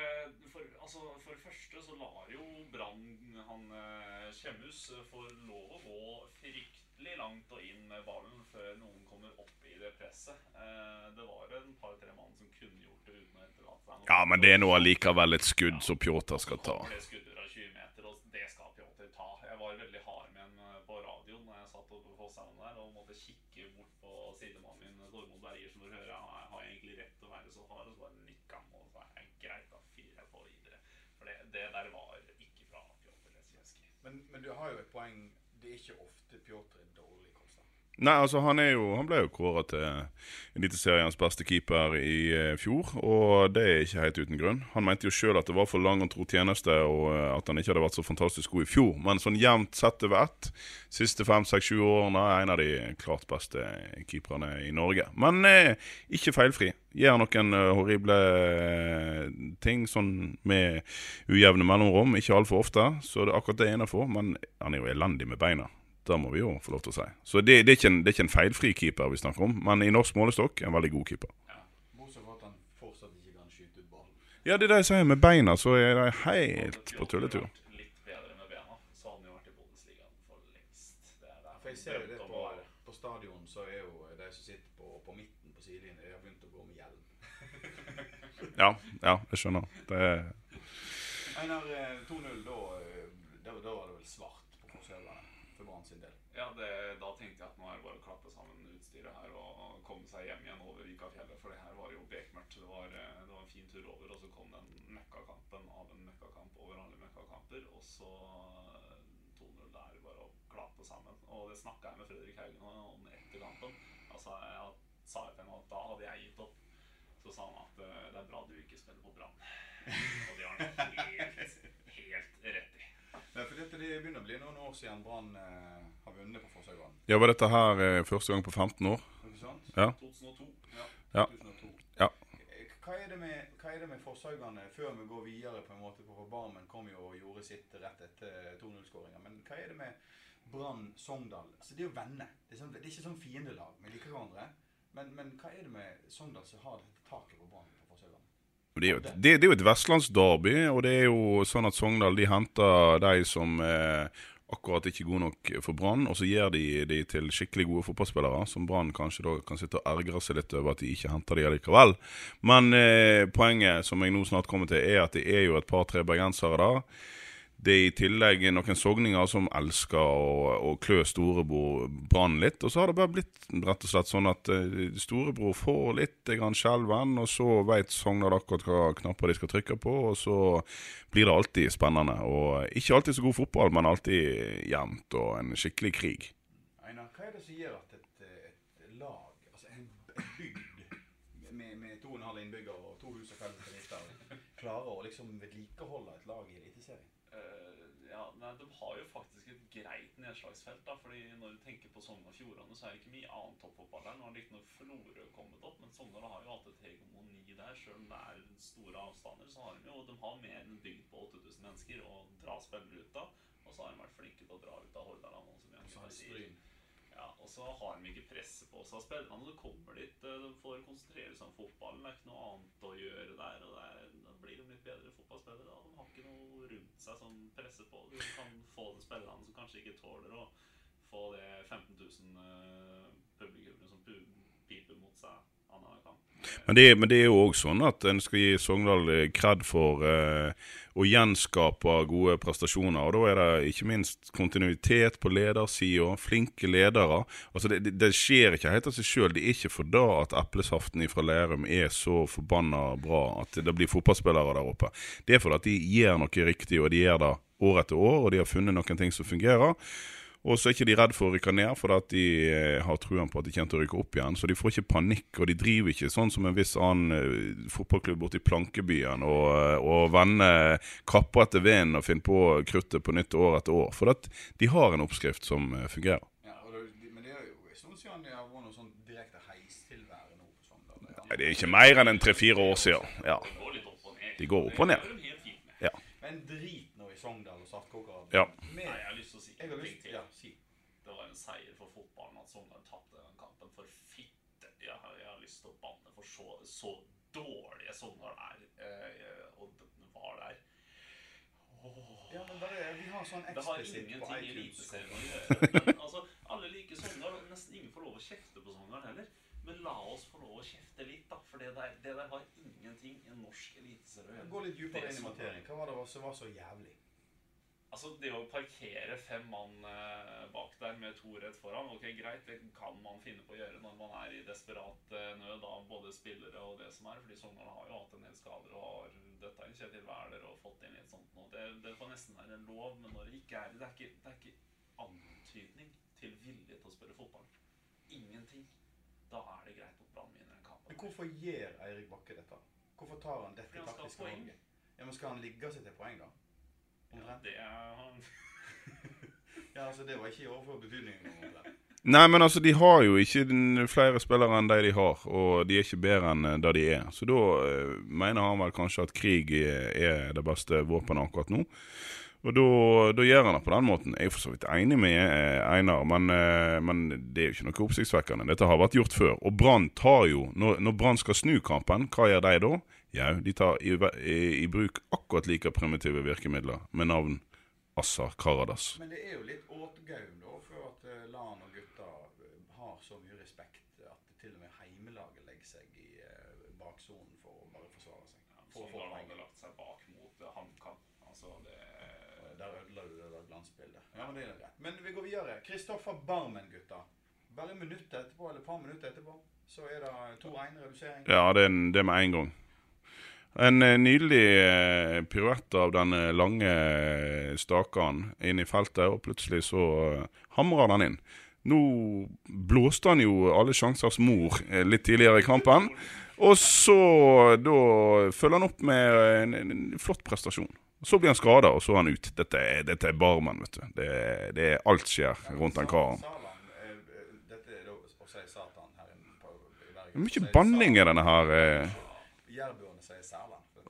[SPEAKER 2] Eh, for, altså, for det første så lar jo Brann han eh, Kjemhus eh, få lov å gå fryktelig langt og inn med ballen før noen kommer opp i det presset. Eh, det var en par-tre mann som kunne gjort det uten å etterlate seg noe.
[SPEAKER 3] Ja, men det er nå allikevel et skudd som Pjotr skal ta.
[SPEAKER 2] Det skuddet fra 20 meter, og det skal Pjotr ta. Jeg var veldig hard med en eh, på radioen når jeg satt oppe på Fosshaugene der og måtte kikke bort på sidemannen min, Tormod Berger, som hører, jeg har egentlig rett til å være så hard, og så bare nikka han, og sa greit, da fyrer jeg på videre. For det, det der var ikke fra Pjotr Lesijevskij.
[SPEAKER 1] Men, men du har jo et poeng. Det er ikke ofte Pjotr er.
[SPEAKER 3] Nei, altså han er jo Han ble jo kåra til Eliteseriens beste keeper i eh, fjor, og det er ikke helt uten grunn. Han mente jo sjøl at det var for lang og tro tjeneste, og eh, at han ikke hadde vært så fantastisk god i fjor. Men sånn jevnt sett over ett, siste fem, seks, sju årene, er en av de klart beste keeperne i Norge. Men eh, ikke feilfri. Gjør noen eh, horrible ting sånn med ujevne mellomrom, ikke altfor ofte, så det er akkurat det ene innafor. Men han er jo elendig med beina. Det må vi jo få lov til å si. Så det, det, er, ikke en, det er ikke en feilfri keeper vi snakker om, men i norsk målestokk en veldig god keeper.
[SPEAKER 1] Bortsett at han fortsatt ikke kan skyte ut ballen.
[SPEAKER 3] Ja, det er det jeg sier. Med beina så er de helt på tulletur.
[SPEAKER 2] Hadde Pjotr vært Litt bedre med bena, så hadde han jo vært i Bundesligaen for lengst. Det der
[SPEAKER 1] For jeg ser jo det på, på stadion, så er jo de som sitter på, på midten på sidelinjen, de har begynt å gå med hjelm.
[SPEAKER 3] Ja, ja, jeg skjønner. Det er
[SPEAKER 1] Einar, eh, 2-0, da, eh, da, da var det vel svart på Korsøyene for Brann sin del.
[SPEAKER 2] Ja, det, da tenkte jeg at nå er det bare å klappe sammen utstyret her og komme seg hjem igjen over Vikafjellet, for det her var jo bekmørkt. Det var, eh, det var en fin tur over, og så kom den mekkakampen av en mekkakamp over alle mekkakamper, og så eh, 2-0 der, bare å klappe sammen. Og det snakka jeg med Fredrik Haugen om etter kampen. Altså, jeg sa jeg til henne at da hadde jeg gitt opp. Så sa han at eh, det er bra du ikke spiller på Brann. Og det har han helt,
[SPEAKER 1] for dette, det begynner å bli noen år siden Brann eh, har vunnet på Forsøyvann.
[SPEAKER 3] Ja, var dette her eh, første gang på 15 år?
[SPEAKER 1] Ikke sant?
[SPEAKER 3] Ja.
[SPEAKER 2] 2002.
[SPEAKER 3] Ja.
[SPEAKER 1] 2002.
[SPEAKER 3] Ja.
[SPEAKER 1] Eh, Hva er det med, hva er det med Forshaugane, før vi går videre på en måte, for Barmen kom jo og gjorde sitt rett etter 2-0-skåringa, men hva er det med Brann Sogndal? Altså, det er jo venner. Det er, sånn, det er ikke sånn fiendelag. Vi liker hverandre. Men, men hva er det med Sogndal som har dette taket på Brann på Forshaugane?
[SPEAKER 3] Det er, jo et, det, det er jo et vestlandsderby, og det er jo sånn at Sogndal de henter de som eh, akkurat ikke er gode nok for Brann, og så gir de de til skikkelig gode fotballspillere, som Brann kanskje da kan sitte og ergre seg litt over at de ikke henter de allikevel. Men eh, poenget som jeg nå snart kommer til, er at det er jo et par-tre bergensere der. Det er i tillegg noen sogninger som elsker å, klø storebror Brann litt. Og så har det bare blitt rett og slett sånn at eh, storebror får litt skjelven, og så veit Sogndal akkurat hva knapper de skal trykke på, og så blir det alltid spennende. Og ikke alltid så god fotball, men alltid jevnt og en skikkelig krig.
[SPEAKER 1] Einar, hva er det som gjør at et, et lag, altså en, en bygd med, med 2,5 innbyggere og to hus og felles bedrifter, klarer å liksom vedlikeholde et lag i Eliteserien?
[SPEAKER 2] Eh, ja, nei, De har jo faktisk et greit nedslagsfelt. da, fordi Når du tenker på Sogn og Fjordane, så er det ikke mye annen toppfotball der. Nå har riktignok Florø kommet opp, men Sogndal har jo hatt et hegemoni der. Selv om det er store avstander, så har de jo de har mer enn bygd på 8000 mennesker og dra spillere ut av. Og så har de vært flinke til å dra ut av Hordaland. også, som sier. Ja, og så har de ikke presset på seg spillerne. Du kommer dit, eh, de får konsentrere seg om fotballen. Det er ikke noe annet å gjøre der. og det er, blir de litt bedre fotballspillere. da. De har ikke noe rundt seg som presser på. De kan få de spillerne som kanskje ikke tåler å få det 15 000 uh, publikummere som piper mot seg
[SPEAKER 3] Men det, men det er jo òg sånn at en skal gi Sogndal eh, kred for eh, å gjenskape gode prestasjoner. Og da er det ikke minst kontinuitet på ledersida, flinke ledere. Altså det, det, det skjer ikke helt av seg sjøl. Det er ikke for da at eplesaften fra Lærum er så forbanna bra at det blir fotballspillere der oppe. Det er fordi at de gjør noe riktig, og de gjør det år etter år, og de har funnet noen ting som fungerer. Og så er ikke de redd for å rykke ned, for at de eh, har truen på at de kommer til å rykke opp igjen. Så de får ikke panikk, og de driver ikke sånn som en viss annen eh, fotballklubb borte i Plankebyen og, eh, og vender kapper etter vinden og finner på kruttet på nytt år etter år. For at de har en oppskrift som fungerer.
[SPEAKER 1] Ja, det, men det er jo en stund siden det har vært noe sånn direkte heistilvære nå på Sogndal. Ja.
[SPEAKER 3] Nei, Det er ikke mer enn en tre-fire år siden. Ja. De går opp og ned.
[SPEAKER 2] De.
[SPEAKER 3] Ja.
[SPEAKER 1] Men drit nå i Sogndal og Saftkoker.
[SPEAKER 3] Ja.
[SPEAKER 2] Jeg har lyst til å si
[SPEAKER 1] jeg har lyst
[SPEAKER 2] til.
[SPEAKER 1] Ja, si.
[SPEAKER 2] Det var en seier for fotballen at Sogndal tapte den kampen. For fitte, jeg har, jeg har lyst til å banne for så, så dårlige Sogndal er. Eh, og den var der.
[SPEAKER 1] Ja, men er, vi har sånn
[SPEAKER 2] Det har
[SPEAKER 1] eksplisitt på
[SPEAKER 2] ingenting i. Men, altså, alle liker Sogndal, og nesten ingen får lov å kjefte på Sogndal heller. Men la oss få lov å kjefte litt, da. For det der, det der har ingenting i norsk eliteserie å gjøre.
[SPEAKER 1] Gå litt dypere inn i materien. Hva var det som var så jævlig?
[SPEAKER 2] Altså, det å parkere fem mann eh, bak der med to rett foran, ok, greit, det kan man finne på å gjøre når man er i desperat eh, nød av både spillere og det som er, fordi Sogndal har jo hatt en del skader og har dette inn Kjetil Wæler og fått inn litt sånt nå. Det, det får nesten være lov, men når det ikke er det, er ikke, det er ikke antydning til vilje til å spille fotball. Ingenting. Da er det greit at Brann vinner en kamp.
[SPEAKER 1] Men hvorfor gjør Eirik Bakke dette? Hvorfor tar han dette taktiske valget? Ja, men Skal han ligge seg til poeng, da?
[SPEAKER 2] Ja, det er
[SPEAKER 1] Ja, altså Det var ikke i overført betydning. omtrent.
[SPEAKER 3] Nei, men altså, de har jo ikke flere spillere enn de de har, og de er ikke bedre enn da det de er. Så da eh, mener han vel kanskje at krig er, er det beste våpenet akkurat nå. Og da, da gjør han det på den måten. Jeg er for så vidt enig med eh, Einar, men, eh, men det er jo ikke noe oppsiktsvekkende. Dette har vært gjort før. Og Brann tar jo Når, når Brann skal snu kampen, hva gjør de da? Jau, de tar i, i, i bruk akkurat like primitive virkemidler med navn Assar Karadas.
[SPEAKER 1] Men det er jo litt åtgaum da, for at eh, Lan og gutta eh, har så mye respekt at til og med heimelaget legger seg i eh, baksonen for å bare forsvare seg. For å få
[SPEAKER 2] Sogndal lagt seg bak mot HamKam. Altså, det
[SPEAKER 1] Der ødela du det der glansbildet. Ja, men det er greit. Men vi går videre. Kristoffer Barmen, gutta. Bare minutter etterpå, eller et par minutter etterpå, så er det 2-1 redusering.
[SPEAKER 3] Ja, det er, en- det er med en gang. En eh, nydelig eh, piruett av den eh, lange stakan inn i feltet, og plutselig så hamrer den inn. Nå blåste han jo alle sjansers mor litt tidligere i kampen. Og så da følger han opp med en, en, flott prestasjon. Så blir han skada, og så er han ut. Dette er, dette er barmen, vet du. Det, er- det er alt skjer rundt den karen.
[SPEAKER 1] Er
[SPEAKER 3] er mye banning i denne her.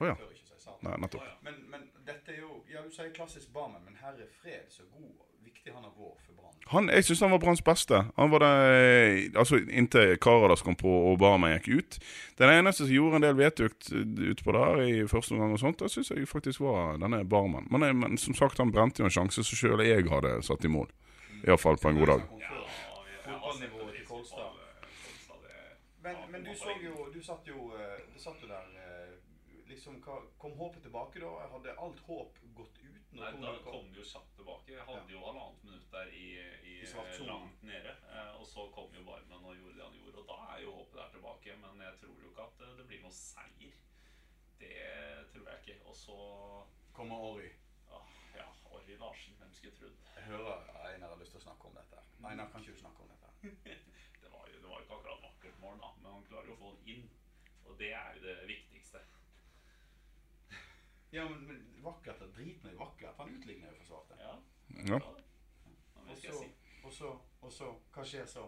[SPEAKER 3] Eh. Å ja.
[SPEAKER 1] de ikke si Satan.
[SPEAKER 3] Nei, nettopp.
[SPEAKER 1] Men, men dette er jo Ja, du sier klassisk Barmen, men herre fred, så god viktig han har vært for Brann.
[SPEAKER 3] Han, jeg syns han var Branns beste. Han var det, altså Inntil Karadas kom på og Barmen gikk ut. Den eneste som gjorde en del vedtukt utpå der i første omgang, og sånt, det syns jeg faktisk var denne Barmen. Men, jeg- men som sagt, han brente jo en sjanse som sjøl jeg hadde satt i mål. Iallfall på en god dag.
[SPEAKER 1] Men, men du så jo Du satt jo, eh, du satt jo der eh, liksom, hva, Kom håpet tilbake da? Hadde alt håp gått ut?
[SPEAKER 2] Nei, da
[SPEAKER 1] kom?
[SPEAKER 2] kom det jo kjapt tilbake. Jeg hadde jo halvannet minutt der i, i,
[SPEAKER 1] I
[SPEAKER 2] langt nede. eh, Og så kom jo Barmen og gjorde det han gjorde. Og da er jo håpet der tilbake. Men jeg tror jo ikke at eh, det blir noe seier. Det tror jeg ikke. Og så
[SPEAKER 1] Kommer Orry.
[SPEAKER 2] ah, Ja, Orry Larsen, hvem skulle trodd?
[SPEAKER 1] Jeg hører Einar har lyst til å snakke om dette. Einar, kan ikke du snakke om dette?
[SPEAKER 2] Det var jo det var jo ikke akkurat vakkert mål, da. Men han klarer jo å få den inn. Og det er jo det viktigste.
[SPEAKER 1] Ja, men, men vakkert og drit nå i vakkert. Han utligner jo forsvarte.
[SPEAKER 2] Ja.
[SPEAKER 3] Ja.
[SPEAKER 1] Og så, og så, og så Hva skjer så?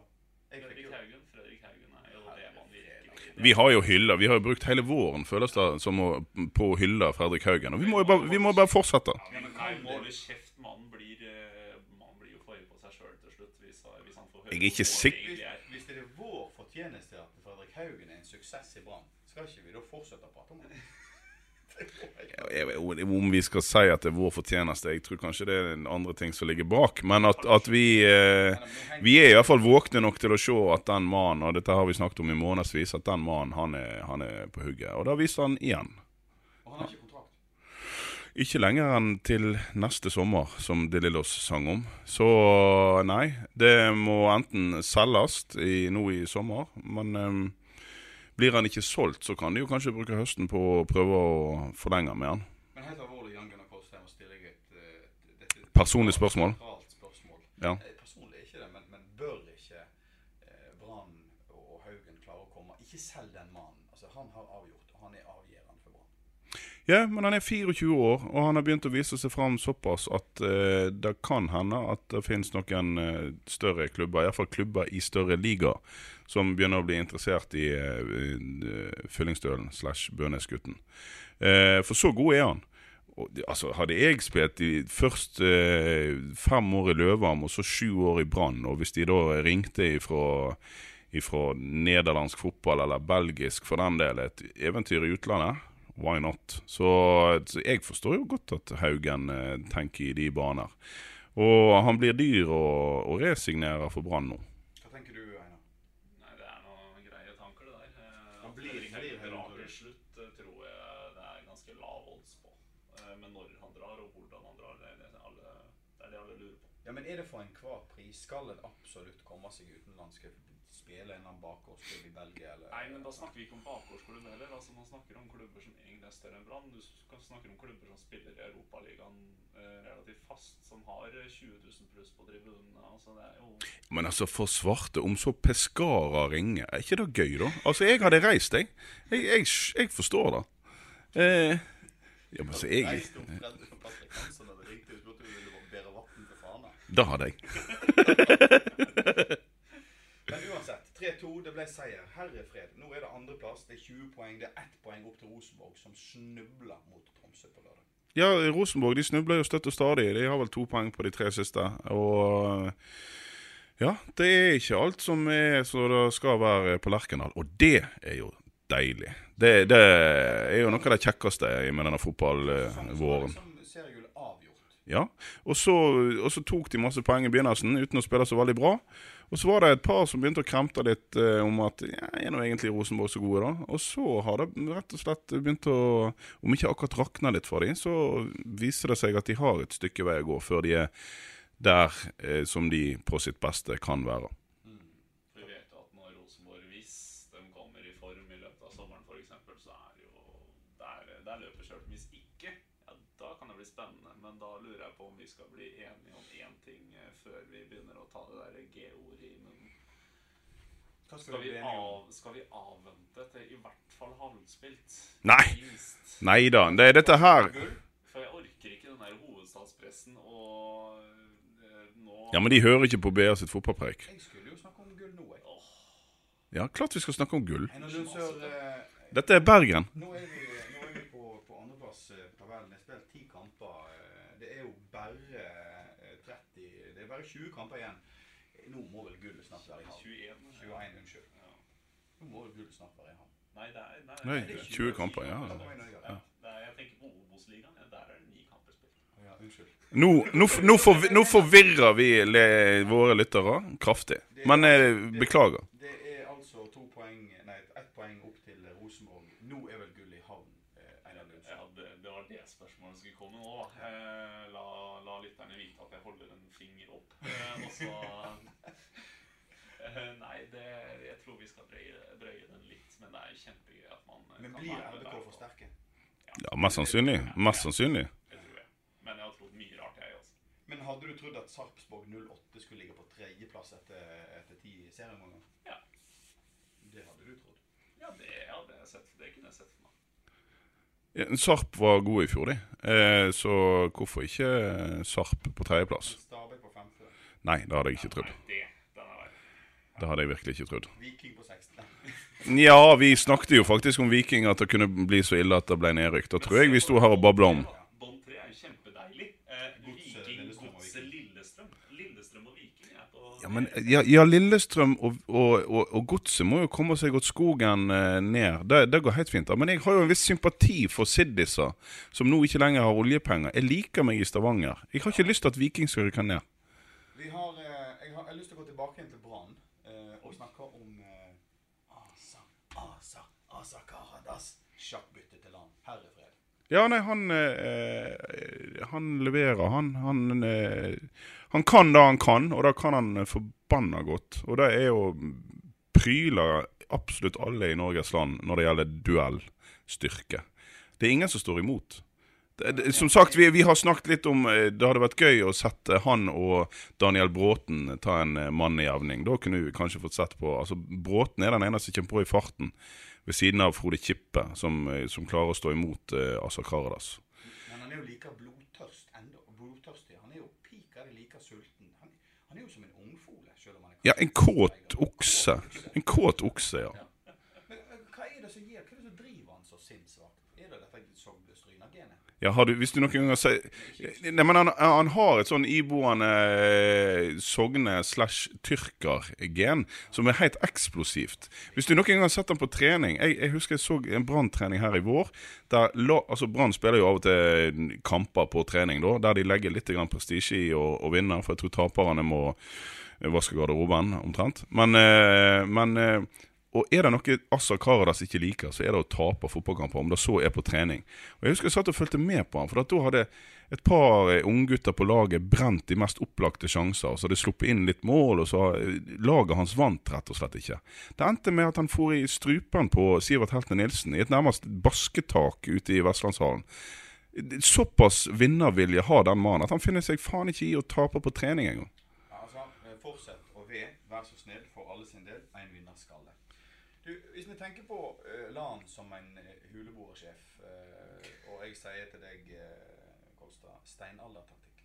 [SPEAKER 1] Jeg fikk
[SPEAKER 2] Fredrik
[SPEAKER 1] jo
[SPEAKER 2] Haugen, Fredrik Haugen er jo det man virkelig
[SPEAKER 3] Vi har jo hylla. Vi har jo brukt hele våren føles det som å, på å hylle Fredrik Haugen. Og vi må jo bare, vi må bare fortsette.
[SPEAKER 2] Ja, men må holde kjeft. Mannen blir, eh, mannen blir jo forrige på seg sjøl til slutt. Hvis, hvis han får høre
[SPEAKER 3] Jeg er ikke
[SPEAKER 2] hvor
[SPEAKER 3] sikker-
[SPEAKER 1] hvis,
[SPEAKER 2] egentlig er.
[SPEAKER 1] hvis det er vår fortjeneste at Fredrik Haugen er en suksess i Brann, skal ikke vi da fortsette å prate om det?
[SPEAKER 3] Om vi skal si at det er vår fortjeneste, jeg tror kanskje det er den andre ting som ligger bak. Men at, at vi eh, Vi er iallfall våkne nok til å se at den mannen, og dette har vi snakket om i månedsvis, at den mannen han er, han er på hugget. Og da viser han igjen.
[SPEAKER 1] Og han har ikke kontrakt.
[SPEAKER 3] Ikke lenger enn til neste sommer, som De Lillos sang om. Så nei, det må enten selges nå i sommer, men eh, blir han ikke solgt, så kan de jo kanskje bruke høsten på å prøve å forlenge med han.
[SPEAKER 1] Men helt alvorlig, Jan Gunnar Kolstein, må stille et, et, eh, et, et,
[SPEAKER 3] Personlig spørsmål?
[SPEAKER 1] spørsmål.
[SPEAKER 3] Ja.
[SPEAKER 1] Eh, Personlig er ikke det, men, men bør ikke eh, Brann og Haugen klare å komme Ikke selg den mannen. Altså, han har avgjort, og han er avgjørende for Brann.
[SPEAKER 3] Ja, men han er 24 år, og han har begynt å vise seg fram såpass at eh, det kan hende at det finnes noen eh, større klubber, iallfall klubber i større liga, som begynner å bli interessert i eh, eh, Fyllingsdølen slash Bønesgutten. Eh, for så god er han. Og, altså, hadde jeg spilt i først fem år i Løvam og så sju år i Brann, og hvis de da ringte ifra, ifra nederlandsk fotball eller belgisk for den del, et eventyr i utlandet, why not? Så, så jeg forstår jo godt at Haugen eh, tenker i de baner. Og han blir dyr å, å resignere for Brann nå.
[SPEAKER 1] Hva tenker du, Einar?
[SPEAKER 2] Nei, det er noen greie tanker, det der. Eh,
[SPEAKER 1] Han blir- ikke
[SPEAKER 2] til slutt, eh, tror jeg det er ganske lav odds på. Eh, Men når han drar, og hvordan han drar, det er det alle, det, er det alle lurer på.
[SPEAKER 1] Ja, men Er det for enhver pris? Skal en absolutt komme seg utenlandske spille en eller annen bakgårdsklubb i Belgia, eller
[SPEAKER 2] Nei, men da snakker vi ikke om bakgårdsklubb heller. Altså, Man snakker om klubber som egentlig er større enn Brann. Du snakker om klubber som spiller i Europaligaen eh, relativt fast, som har eh, 20 000 pluss på tribunene. Altså, det er jo
[SPEAKER 3] Men altså, for svarte, om så Pescara ringer, er ikke det gøy, da? Altså, jeg hadde reist, jeg. Jeg, jeg, jeg forstår det. Eh, ja, men så jeg. Da hadde jeg.
[SPEAKER 1] Men uansett, 3-2, det ble seier. Herrefred. Nå er det andreplass. Det er 20 poeng. Det er ett poeng opp til Rosenborg, som snubler mot Tromsø på lørdag.
[SPEAKER 3] Ja, Rosenborg de snubler jo støtt og stadig. De har vel to poeng på de tre siste. Og ja, det er ikke alt som er så det skal være på Lerkendal. Og det er jo deilig. Det, det er jo noe av det kjekkeste med denne fotballvåren. Ja, og så, og så tok de masse poeng i begynnelsen uten å spille så veldig bra. Og så var det et par som begynte å kremte litt eh, om at ja, er nå egentlig Rosenborg så gode, da? Og så har det rett og slett begynt å Om ikke akkurat rakne litt for dem, så viser det seg at de har et stykke vei å gå før de er der eh, som de på sitt beste kan være.
[SPEAKER 2] Vi vet at når Rosenborg, hvis de kommer i form i løpet av sommeren f.eks., så er det jo der, er, det er løpet. Ikke, ja, da kan det bli spennende. Men da lurer jeg på om vi skal bli enige om én ting eh, før vi begynner å ta det der.
[SPEAKER 1] Hva skal,
[SPEAKER 2] Skal
[SPEAKER 1] vi
[SPEAKER 2] av, skal vi avvente til i hvert fall halvspilt?
[SPEAKER 3] Nei. Nei da, det er dette her
[SPEAKER 2] For jeg orker ikke den der hovedstadspressen og eh, nå
[SPEAKER 3] Ja, men de hører ikke på BA sitt fotballpreik.
[SPEAKER 1] Jeg skulle jo snakke om gull nå, jeg.
[SPEAKER 3] Ja, klart vi skal snakke om gull.
[SPEAKER 1] Eh,
[SPEAKER 3] Dette er Bergen.
[SPEAKER 1] nå er vi, nå er vi på, på andreplass eh, på verden. Jeg har spilt ti kamper. Det er jo bare eh, 30 Det er bare 20 kamper igjen. Nå må vel gullet snart være i havn.
[SPEAKER 2] 21.
[SPEAKER 1] 21, unnskyld. Nå må vel gullet snart være i havn.
[SPEAKER 2] Nei, det er, nei,
[SPEAKER 3] Nei,
[SPEAKER 2] det er
[SPEAKER 3] 20 kamper, ja.
[SPEAKER 2] Ja, er, jeg tenker på Obos-ligaen. Ja, der er det ni kamper spilt.
[SPEAKER 1] Ja, unnskyld.
[SPEAKER 3] Nå, nå, nå forvirrer vi le, våre lyttere kraftig. Men eh, beklager.
[SPEAKER 1] Det er altså to poeng Nei, ett poeng opp til Rosenborg. Nå er vel gullet i havn, eh, Einar Lundsør.
[SPEAKER 2] Ja, det, det var det spørsmålet som skulle komme nå. da. Eh, la, la lytterne vite at jeg holder en finger opp. Eh, og så eh, Nei, det, jeg tror vi skal drøye, drøye den litt. Men det er kjempegøy at man eh,
[SPEAKER 1] Men blir RBK for sterke?
[SPEAKER 3] Ja, Mest sannsynlig. Mest sannsynlig.
[SPEAKER 2] Det tror jeg. Men jeg har trodd mye rart, jeg også.
[SPEAKER 1] Men hadde du trodd at Sarpsborg 08 skulle ligge på tredjeplass etter, etter ti serieomganger?
[SPEAKER 2] Ja.
[SPEAKER 1] Det hadde du trodd.
[SPEAKER 2] Ja, det hadde jeg sett. Det kunne jeg sett for meg.
[SPEAKER 3] Ja, Sarp var gode i fjor, de. Eh, så hvorfor ikke eh, Sarp på tredjeplass?
[SPEAKER 1] Stabæk.
[SPEAKER 3] Nei, det hadde jeg ikke trodd.
[SPEAKER 2] Det.
[SPEAKER 3] Det hadde jeg virkelig ikke trodd.
[SPEAKER 1] Viking på 16.
[SPEAKER 3] Ja, vi snakket jo faktisk om Viking, at det kunne bli så ille at det ble nedrykk. Da tror jeg vi sto her og babla om.
[SPEAKER 2] Bånd tre er jo kjempedeilig. Eh, Viking
[SPEAKER 1] Lillestrøm
[SPEAKER 2] Lillestrøm. Lillestrøm og Viking er på
[SPEAKER 3] Ja, men ja, ja Lillestrøm og, og, og, og Godset må jo komme seg godt skogen eh, ned. Det, det går helt fint. da Men jeg har jo en viss sympati for Siddisa, som nå ikke lenger har oljepenger. Jeg liker meg i Stavanger. Jeg har ikke lyst til at Viking skal rykke ned.
[SPEAKER 1] Vi har, eh, jeg har jeg lyst til å gå tilbake igjen til Brann eh, og snakke om eh, Asa, Asa, Asa Karadas sjakkbytte til land. Herrefred.
[SPEAKER 3] Ja, nei, han eh, Han leverer, han. Han, eh, han kan det han kan, og det kan han eh, forbanna godt. Og det er jo pryler absolutt alle i Norges land når det gjelder duellstyrke. Det er ingen som står imot. Det, som sagt, vi, vi har snakket litt om eh, Det hadde vært gøy å sette han og Daniel Bråten ta en mann i jevning. Da kunne vi kanskje fått sett på Altså, Bråten er den eneste som kommer på i farten, ved siden av Frode Kippe, som, eh, som klarer å stå imot eh, Asa Karadas.
[SPEAKER 1] Men han er jo like blodtørst enda, blodtørstig. Han er jo piker, like sulten. Han, han er jo som en ungfole, selv om han er
[SPEAKER 3] Ja, en kåt okse. En kåt okse, ja.
[SPEAKER 1] Men eh, hva er det som gir, hva er det som driver han så sinnsvakt? Er det dette Sogle-Stryna-genet?
[SPEAKER 3] Ja, har du, hvis du noen ganger sier Nei, men han, han har et sånn iboende eh, Sogne slash tyrker-gen som er helt eksplosivt. Hvis du noen gang har sett han på trening Jeg, jeg husker jeg så en Brann-trening her i vår. Der altså Brann spiller jo av og til kamper på trening, da, der de legger litt prestisje i å, å vinne, for jeg tror taperne må vaske garderoben, omtrent. Men, eh, men eh, og er det noe Assa Karadas ikke liker, så er det å tape fotballkamper, om det så er på trening. Og Jeg husker jeg satt og fulgte med på han, for da hadde et par eh, unggutter på laget brent de mest opplagte sjanser. Så hadde de sluppet inn litt mål, og så eh, laget hans vant rett og slett ikke. Det endte med at han for i strupen på Sivert Heltene Nilsen, i et nærmest basketak ute i Vestlandshallen. Såpass vinnervilje har den mannen at han finner seg faen ikke i å tape på trening engang.
[SPEAKER 1] Ja, altså, eh, fortsett å ve, vær så snill, for alle sin del, en vinnerskalle. Du, hvis vi tenker på uh, LAN som en uh, hulebordsjef, eh, og jeg sier til deg, uh, Kolstad, steinaldertaktikk.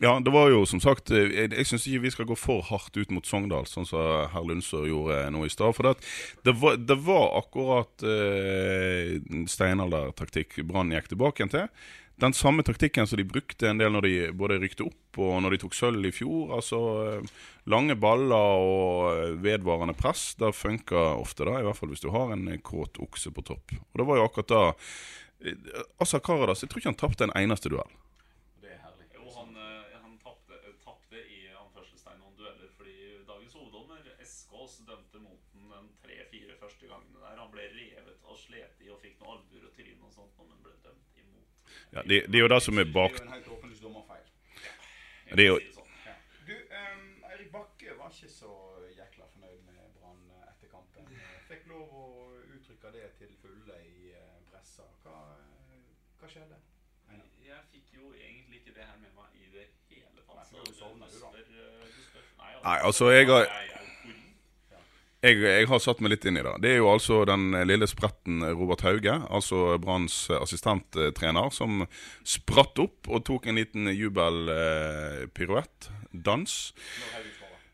[SPEAKER 3] Ja, det var jo som sagt eh, Jeg, jeg syns ikke vi skal gå for hardt ut mot Sogndal, sånn som herr Lundsør gjorde nå i stad. For det, det, var, det var akkurat eh, steinaldertaktikk Brann gikk tilbake igjen til. Den samme taktikken som de brukte en del når de både rykte opp og når de tok sølv i fjor. Altså eh, lange baller og eh, vedvarende press. Det funker ofte, da, i hvert fall hvis du har en eh, kåt okse på topp. Og det var jo akkurat da Asa Karadas, jeg tror ikke han tapte en eneste duell.
[SPEAKER 1] Det er herlig.
[SPEAKER 2] Jo, han, eh, han tapte, tapte i anførselstegn noen dueller fordi dagens hoveddommer Eskås dømte mot den den tre-fire første gangene der. Han ble revet og slet i og fikk noen albuer og tryn og sånt, men ble dømt imot.
[SPEAKER 3] Ja, det, det er jo det som er bak...
[SPEAKER 1] Det er jo en helt åpenlys dommerfeil.
[SPEAKER 3] Det er jo,
[SPEAKER 2] sånn.
[SPEAKER 1] Ja. Du, um, Eirik Bakke var ikke så jækla fornøyd med Brann eh, etter kampen. Fikk lov å uttrykke det til fulle i uh, pressa. Hva, eh, hva skjedde?
[SPEAKER 2] Jeg fikk jo egentlig ikke det her med meg i det hele tatt.
[SPEAKER 1] Nei, du sovner, du da.
[SPEAKER 2] eh. Nei,
[SPEAKER 3] Nei, altså, jeg har-
[SPEAKER 2] Jeg
[SPEAKER 3] jeg, har satt meg litt inn i det. Det er jo altså den lille spretten Robert Hauge, altså Branns assistenttrener, som spratt opp og tok en liten jubelpiruett. dans.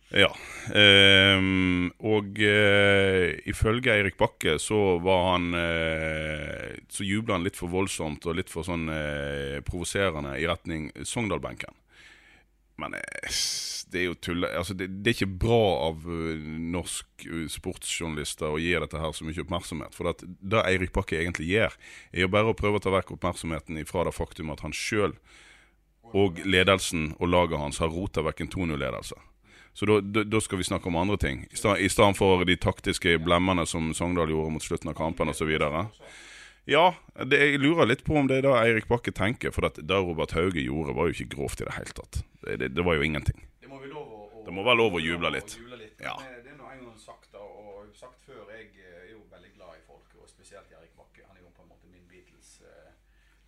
[SPEAKER 3] Ja. ehm, og eh, ifølge Eirik Bakke så var han eh, Så jubla han litt for voldsomt og litt for sånn eh, provoserende i retning Sogndal-benken. Men eh, det er jo tull... Altså, det, det er ikke bra av uh, norsk uh, sportsjournalister å gi dette her så mye oppmerksomhet. For at det Eirik Bakke egentlig gjør, er jo bare å prøve å ta vekk oppmerksomheten fra det faktum at han sjøl og ledelsen og laget hans har rota vekk en 2-0-ledelse. Så da, skal vi snakke om andre ting, i stedet for de taktiske blemmene som Sogndal gjorde mot slutten av kampen osv. Ja, det, jeg lurer litt på om det er det Eirik Bakke tenker. For det, det Robert Hauge gjorde, var jo ikke grovt i det hele tatt. Det, det, var jo ingenting.
[SPEAKER 1] Det må vi lov å, å
[SPEAKER 3] Det må være lov å juble litt.
[SPEAKER 1] å juble litt.
[SPEAKER 3] Ja.
[SPEAKER 1] Men eh, det er nå en gang sagt, da, og sagt før, jeg eh, er jo veldig glad i folk, og spesielt Erik Bakke. Han er jo på en måte min Beatles eh,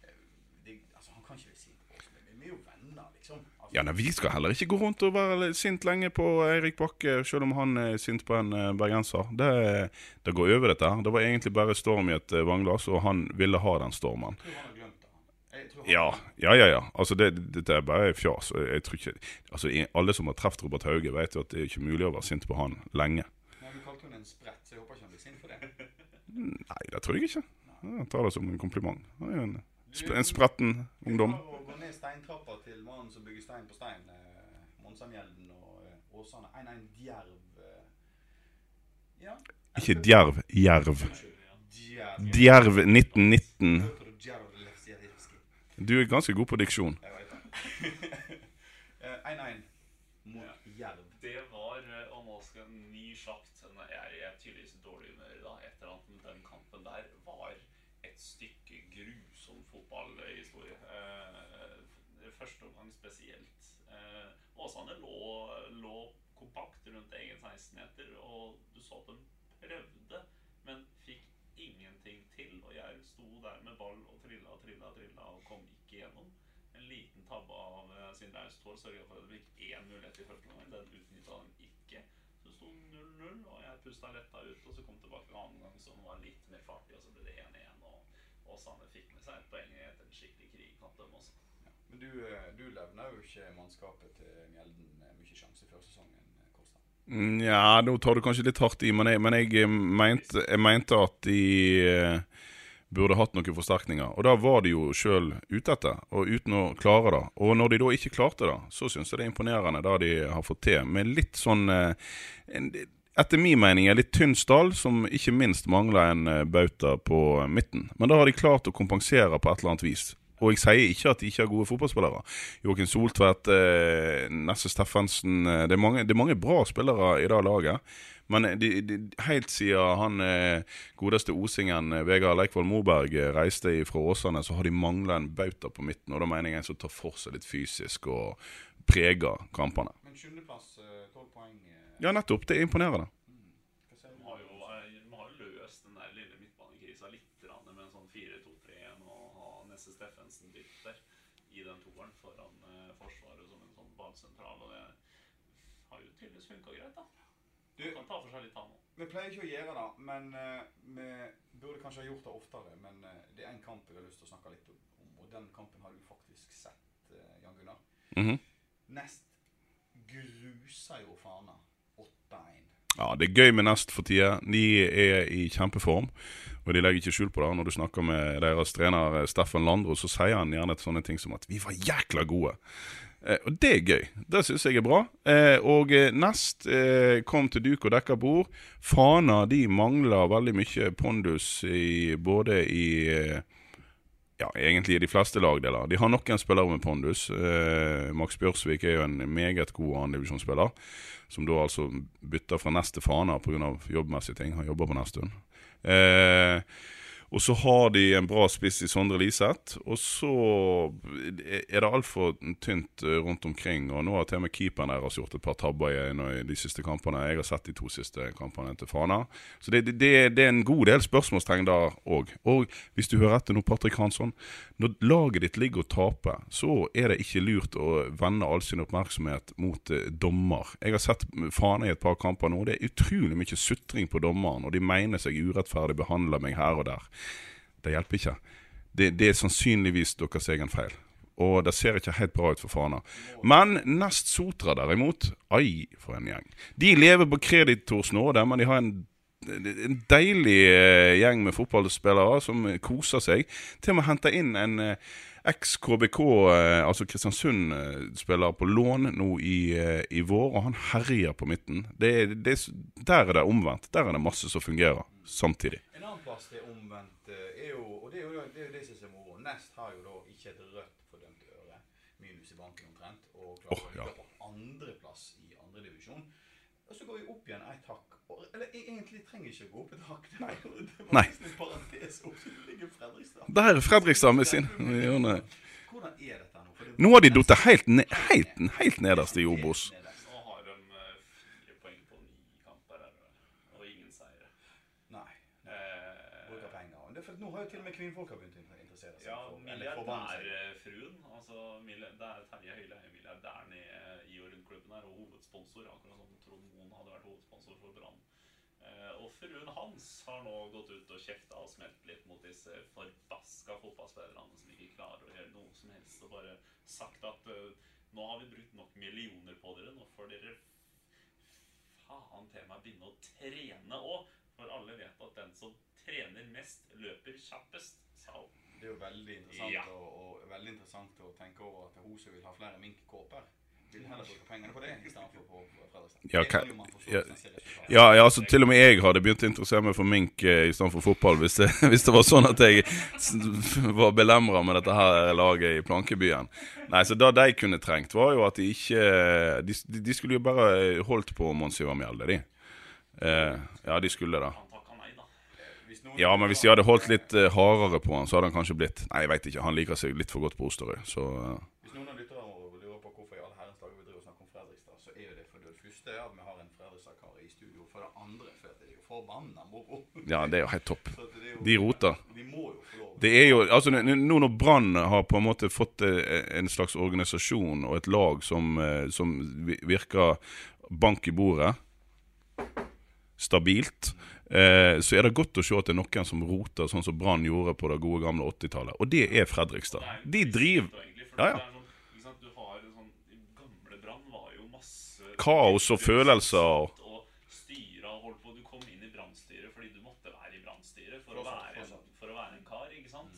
[SPEAKER 1] eh, de, Altså, han kan ikke være sint på oss, men vi er jo venner, liksom. Altså,
[SPEAKER 3] Ja, nei, Vi skal heller ikke gå rundt og være sint lenge på Eirik Bakke, selv om han er sint på en eh, bergenser. Det, det går over, dette. Det var egentlig bare storm i et eh, vannglass, og han ville ha den stormen. Ja, ja, ja. ja. Altså, det, Dette er bare fjas. Jeg tror ikke, altså, Alle som har truffet Robert Hauge, vet jo at det er ikke mulig å være sint på han lenge.
[SPEAKER 1] Nei, Vi kalte henne en sprett, så jeg håper ikke han blir sint for det.
[SPEAKER 3] Nei, det tror jeg ikke. Jeg tar det som en kompliment. Han er en Sp en spretten ungdom.
[SPEAKER 1] Du klarer å gå ned steintrappa til mannen som bygger stein på stein. Eh, Monsamjelden og eh, Åsane. 1-1 Djerv. Eh. Ja.
[SPEAKER 3] Ikke djerv, jerv.
[SPEAKER 1] Djerv.
[SPEAKER 3] Djerv 1919. Du er ganske god på diksjon.
[SPEAKER 1] Jeg vet det. Eh, 1-1 mot Jerv.
[SPEAKER 2] Det var eh, Og nå skal en ny sjakt Nei, Jeg jeg er tydeligvis i dårlig humør da etter at den kampen der var et stykke grusom fotballhistorie. Eh, første omgang spesielt. Eh, Åsane lå, lå kompakt rundt egen 16-meter, og du så at de prøvde, men fikk ingenting til. Og jeg sto der med ball og trilla og trilla trilla og kom ikke gjennom. En liten tabbe av eh, Sindre Austvold sørga for at det fikk én mulighet i første omgang. Den utnytta han ikke. Så det sto 0-0, og jeg pusta letta ut. Og så kom tilbake en annen gang som var litt mer fartig, og så ble det 1-1. Og Åsane fikk med seg et poeng etter en skikkelig krigkamp, dem også.
[SPEAKER 1] Men du, eh, du levner jo ikke mannskapet til Mjelden eh, mye sjanse før sesongen, eh, Kårstad.
[SPEAKER 3] Nja, nå tar du kanskje litt hardt i, men jeg, men jeg, mente, jeg mente at de burde hatt noen forsterkninger. Og da var de jo sjøl ute etter, og uten å klare det. Og når de da ikke klarte det, så syns jeg det er imponerende det de har fått til. Med litt sånn Etter min mening en litt tynn stall, som ikke minst mangler en bauta på midten. Men da har de klart å kompensere på et eller annet vis. Og jeg sier ikke at de ikke har gode fotballspillere. Joakim Soltvedt, eh, Nesse Steffensen eh, det, er mange, det er mange bra spillere i det laget. Men eh, de, de, helt siden han godeste osingen Vegard Leikvoll Moberg reiste fra Åsane, så har de mangla en bauta på midten. Og da mener jeg en som tar for seg litt fysisk og preger kampene.
[SPEAKER 1] Men sjuendeplass, tolv poeng.
[SPEAKER 3] Ja, nettopp. Det er imponerende.
[SPEAKER 1] hva sier
[SPEAKER 2] De
[SPEAKER 1] du?
[SPEAKER 2] har jo eh, de har jo løst den der lille midtbanekrisa litt grann med en sånn 4-2-3-1 og ha Nesse Steffensen dytt der i den toeren foran eh, Forsvaret som en sånn ballsentral. Og det har jo tydeligvis funka greit, da.
[SPEAKER 1] Du-
[SPEAKER 2] kan ta forskjellige tall nå.
[SPEAKER 1] Vi pleier ikke å gjøre det, men eh, vi burde kanskje ha gjort det oftere. Men eh, det er en kamp jeg har lyst til å snakke litt om, og den kampen har du faktisk sett, eh, Jan Gunnar.
[SPEAKER 3] Mhm.
[SPEAKER 1] Nest gruser jo Fana 8-1.
[SPEAKER 3] Ja, Det er gøy med Nest for tida. De er i kjempeform. Og de legger ikke skjul på det. Når du snakker med deres trener eh, Steffen Landro, så sier han gjerne sånne ting som at 'vi var jækla gode'. Eh, og det er gøy. Det syns jeg er bra. Eh, og eh, Nest kom til duk og dekka bord. Fana de mangler veldig mye pondus i, både i ja, egentlig i de fleste lagdeler. De har noen spillere med pondus. Max Bjørsvik er jo en meget god andredivisjonsspiller, Som da altså bytter fra Nest til Fana pga. jobbmessige ting. Han jobber på Nesttun. Eh, og så har de en bra spiss i Sondre Liseth. Og så er det altfor tynt eh, rundt omkring. Og nå har til og med keeperen deres gjort et par tabber i, de siste kampene. Jeg har sett de to siste kampene til Fana. Så det, det, det er en god del spørsmålstegn der òg. Og hvis du hører etter nå, Patrick Hansson. Når laget ditt ligger og taper, så er det ikke lurt å vende all sin oppmerksomhet mot eh, dommer. Jeg har sett Fana i et par kamper nå. Det er utrolig mye sutring på dommeren, og de mener seg urettferdig behandler meg her og der. Det hjelper ikke. Det, det er sannsynligvis deres egen feil. Og det ser ikke helt bra ut for Fana. Men Nest Sotra derimot, ai for en gjeng. De lever på kreditors nåde, men de har en, en deilig eh, gjeng med fotballspillere som koser seg. Til og med henter inn en eh, eks-KBK, eh, altså Kristiansund-spiller på lån nå i, eh, i vår, og han herjer på midten. Det, det, der er det omvendt. Der er det masse som fungerer samtidig.
[SPEAKER 1] En plass det er omvendt, eh, er jo Og det er jo det, er jo det som er moro. Nest har jo da ikke et rødt fordømt øre, minus i banken omtrent, og klarer å
[SPEAKER 3] ja.
[SPEAKER 1] ligge på andreplass i andredivisjon. Og så går vi opp igjen ett hakk. Eller egentlig trenger ikke å gå opp et hakk. Jo- det var
[SPEAKER 3] Nei.
[SPEAKER 1] en parentes opp til ligger Fredrikstad.
[SPEAKER 3] Der er Fredrikstad med sin.
[SPEAKER 1] Hvordan er dette nå? Det
[SPEAKER 3] Nå har de falt helt, helt, helt nederst i Obos.
[SPEAKER 1] Nederst.
[SPEAKER 2] Nå har de eh, fire poeng på ni kamper her, og ingen seire.
[SPEAKER 1] Nei.
[SPEAKER 2] Eh,
[SPEAKER 1] Bruker penger. Og Det er for nå har jo kvinnfolk begynt å interessere seg
[SPEAKER 2] Ja,
[SPEAKER 1] for
[SPEAKER 2] milliardærfruen. Altså, milli- det er Terje Høile er milliardæren i, i og rundt klubben her, og hovedsponsor. Akkurat som Trond Moen hadde vært hovedsponsor for Brann. Eh, og fruen hans har nå gått ut og kjefta og smelt litt mot disse forbaska fotballspillerne som ikke klarer å gjøre noe som helst, og bare sagt at eh, nå har vi brukt nok millioner på dere, nå får dere faen til meg begynne å trene òg. For alle vet at den som trener mest, løper kjappest, sa hun.
[SPEAKER 1] Det er jo veldig interessant,
[SPEAKER 2] Ja.
[SPEAKER 1] og, og veldig interessant å tenke over at hun som vil ha flere minkkåper, vil heller bruke pengene på det istedenfor på på Fredrikstad.
[SPEAKER 3] Ja, ja. Ja, ja, altså til og med jeg hadde begynt å interessere meg for mink eh, istedenfor fotball hvis det, hvis det var sånn at jeg var belemra med dette her laget i plankebyen. Nei, så det de kunne trengt, var jo at de ikke De, de- de skulle jo bare holdt på Monsiva Mjelde, de. Eh, ja, de skulle det.
[SPEAKER 2] Han takka nei, da.
[SPEAKER 1] Hvis noen
[SPEAKER 3] Ja, men hvis de hadde holdt litt uh, hardere på han, så hadde han kanskje blitt Nei, jeg veit ikke. Han liker seg litt for godt på Osterøy, så uh...
[SPEAKER 1] Hvis noen av lytterne våre lurer på hvorfor i all herrens dager vi driver og snakker om Fredrikstad, så er jo det for det første at vi har en Fredrikstad-kar i studio. For det andre for at det er jo forbanna moro.
[SPEAKER 3] Ja, det er jo helt topp.
[SPEAKER 1] Jo-
[SPEAKER 3] De roter.
[SPEAKER 1] Vi må jo få lov.
[SPEAKER 3] Det er jo, altså Nå når Brann har på en måte fått eh, en slags organisasjon og et lag som, som virker bank i bordet, stabilt, eh, så er det godt å se at det er noen som roter sånn som Brann gjorde på det gode gamle 80-tallet. Og det er Fredrikstad. De driver Ja, ja.
[SPEAKER 2] sånn,
[SPEAKER 3] Kaos og følelser og-
[SPEAKER 2] Og styra og holdt på. Du kom inn i brannstyret fordi du måtte være i brannstyret for, å være en- for å være en kar. ikke sant?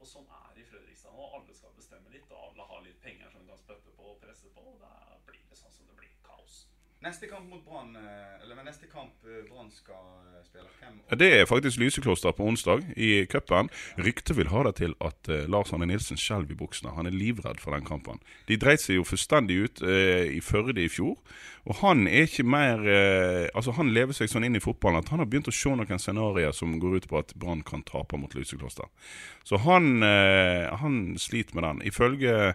[SPEAKER 2] Og sånn er det i Fredrikstad nå. Alle skal bestemme litt, og alle har litt penger som de kan spytte på og presse på. Og da blir det sånn som det blir. Kaos.
[SPEAKER 1] Neste kamp mot Brann eh, Eller neste kamp eh, Brann skal eh, spille hvem?
[SPEAKER 3] Det er faktisk Lysekloster på onsdag i cupen. Ryktet vil ha det til at Lars Arne Nilsen skjelver i buksene. Han er livredd for den kampen. De dreit seg jo fullstendig ut eh, i Førde i fjor. Og han er ikke mer eh, Altså Han lever seg sånn inn i fotballen at han har begynt å se noen scenarioer som går ut på at Brann kan tape mot Lysekloster. Så han, eh, han sliter med den. Ifølge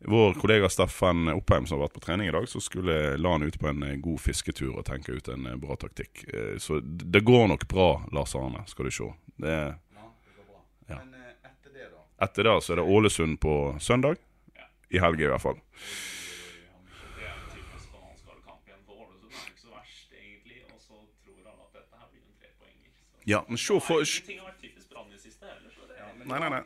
[SPEAKER 3] vår kollega Steffen Oppheim som har vært på trening i dag, så skulle la han ut på en eh, god fisketur og tenke ut en eh, bra taktikk. Eh, Så det går nok bra, Lars Arne, skal du se. Det,
[SPEAKER 1] Ja, det går bra.
[SPEAKER 3] Ja.
[SPEAKER 1] Men etter det, da?
[SPEAKER 3] etter det så er det Ålesund på søndag. I helga, i hvert fall. Ja, men se for Nei, nei, nei.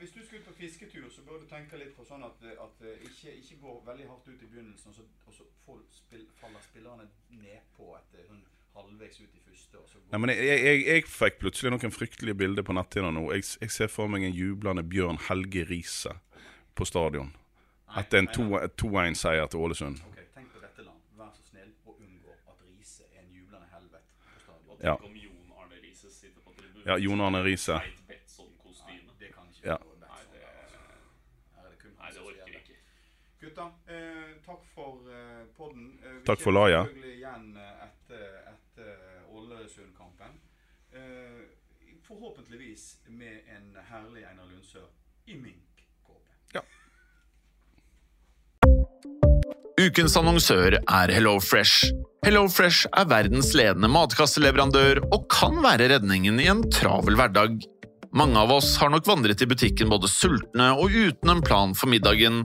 [SPEAKER 1] På fisketur, så bør du tenke litt på sånn at, at eh, ikke, ikke gå veldig hardt ut i begynnelsen, og så, og så får spill, faller spillerne nedpå etter sånn halvveis ut i første. Og så går
[SPEAKER 3] Nei, men jeg, jeg, jeg fikk plutselig noen fryktelige bilder på netthinna nå. Jeg, jeg ser for meg en jublende Bjørn Helge Riise på stadion. Etter en 2-1-seier til Ålesund.
[SPEAKER 1] Ok, Tenk på dette land. Vær så snill og unngå at Riise er en jublende helvete på stadion.
[SPEAKER 2] Og
[SPEAKER 3] Ja.
[SPEAKER 2] om Jon Arne Riise sitter på tribunen.
[SPEAKER 3] Ja, Jon Arne Riise.
[SPEAKER 2] Feit Betsson-kostyme.
[SPEAKER 1] Det kan ikke
[SPEAKER 3] Ja.
[SPEAKER 1] være noe bedre.
[SPEAKER 2] Nei, det,
[SPEAKER 1] Her er det kun
[SPEAKER 2] nei,
[SPEAKER 1] han
[SPEAKER 2] det
[SPEAKER 1] som
[SPEAKER 2] orker
[SPEAKER 1] gjelder.
[SPEAKER 2] ikke.
[SPEAKER 1] Gutta, eh, takk for uh, podden. Uh, vi
[SPEAKER 3] Takk for laget.
[SPEAKER 1] selvfølgelig igjen eh, etter, etter Ålesund-kampen. Uh, forhåpentligvis med en herlig Einar Lundsør i minkkåpe.
[SPEAKER 4] Ukens annonsør er HelloFresh. HelloFresh er verdens ledende matkasseleverandør og kan være redningen i en travel hverdag. Mange av oss har nok vandret i butikken både sultne og uten en plan for middagen,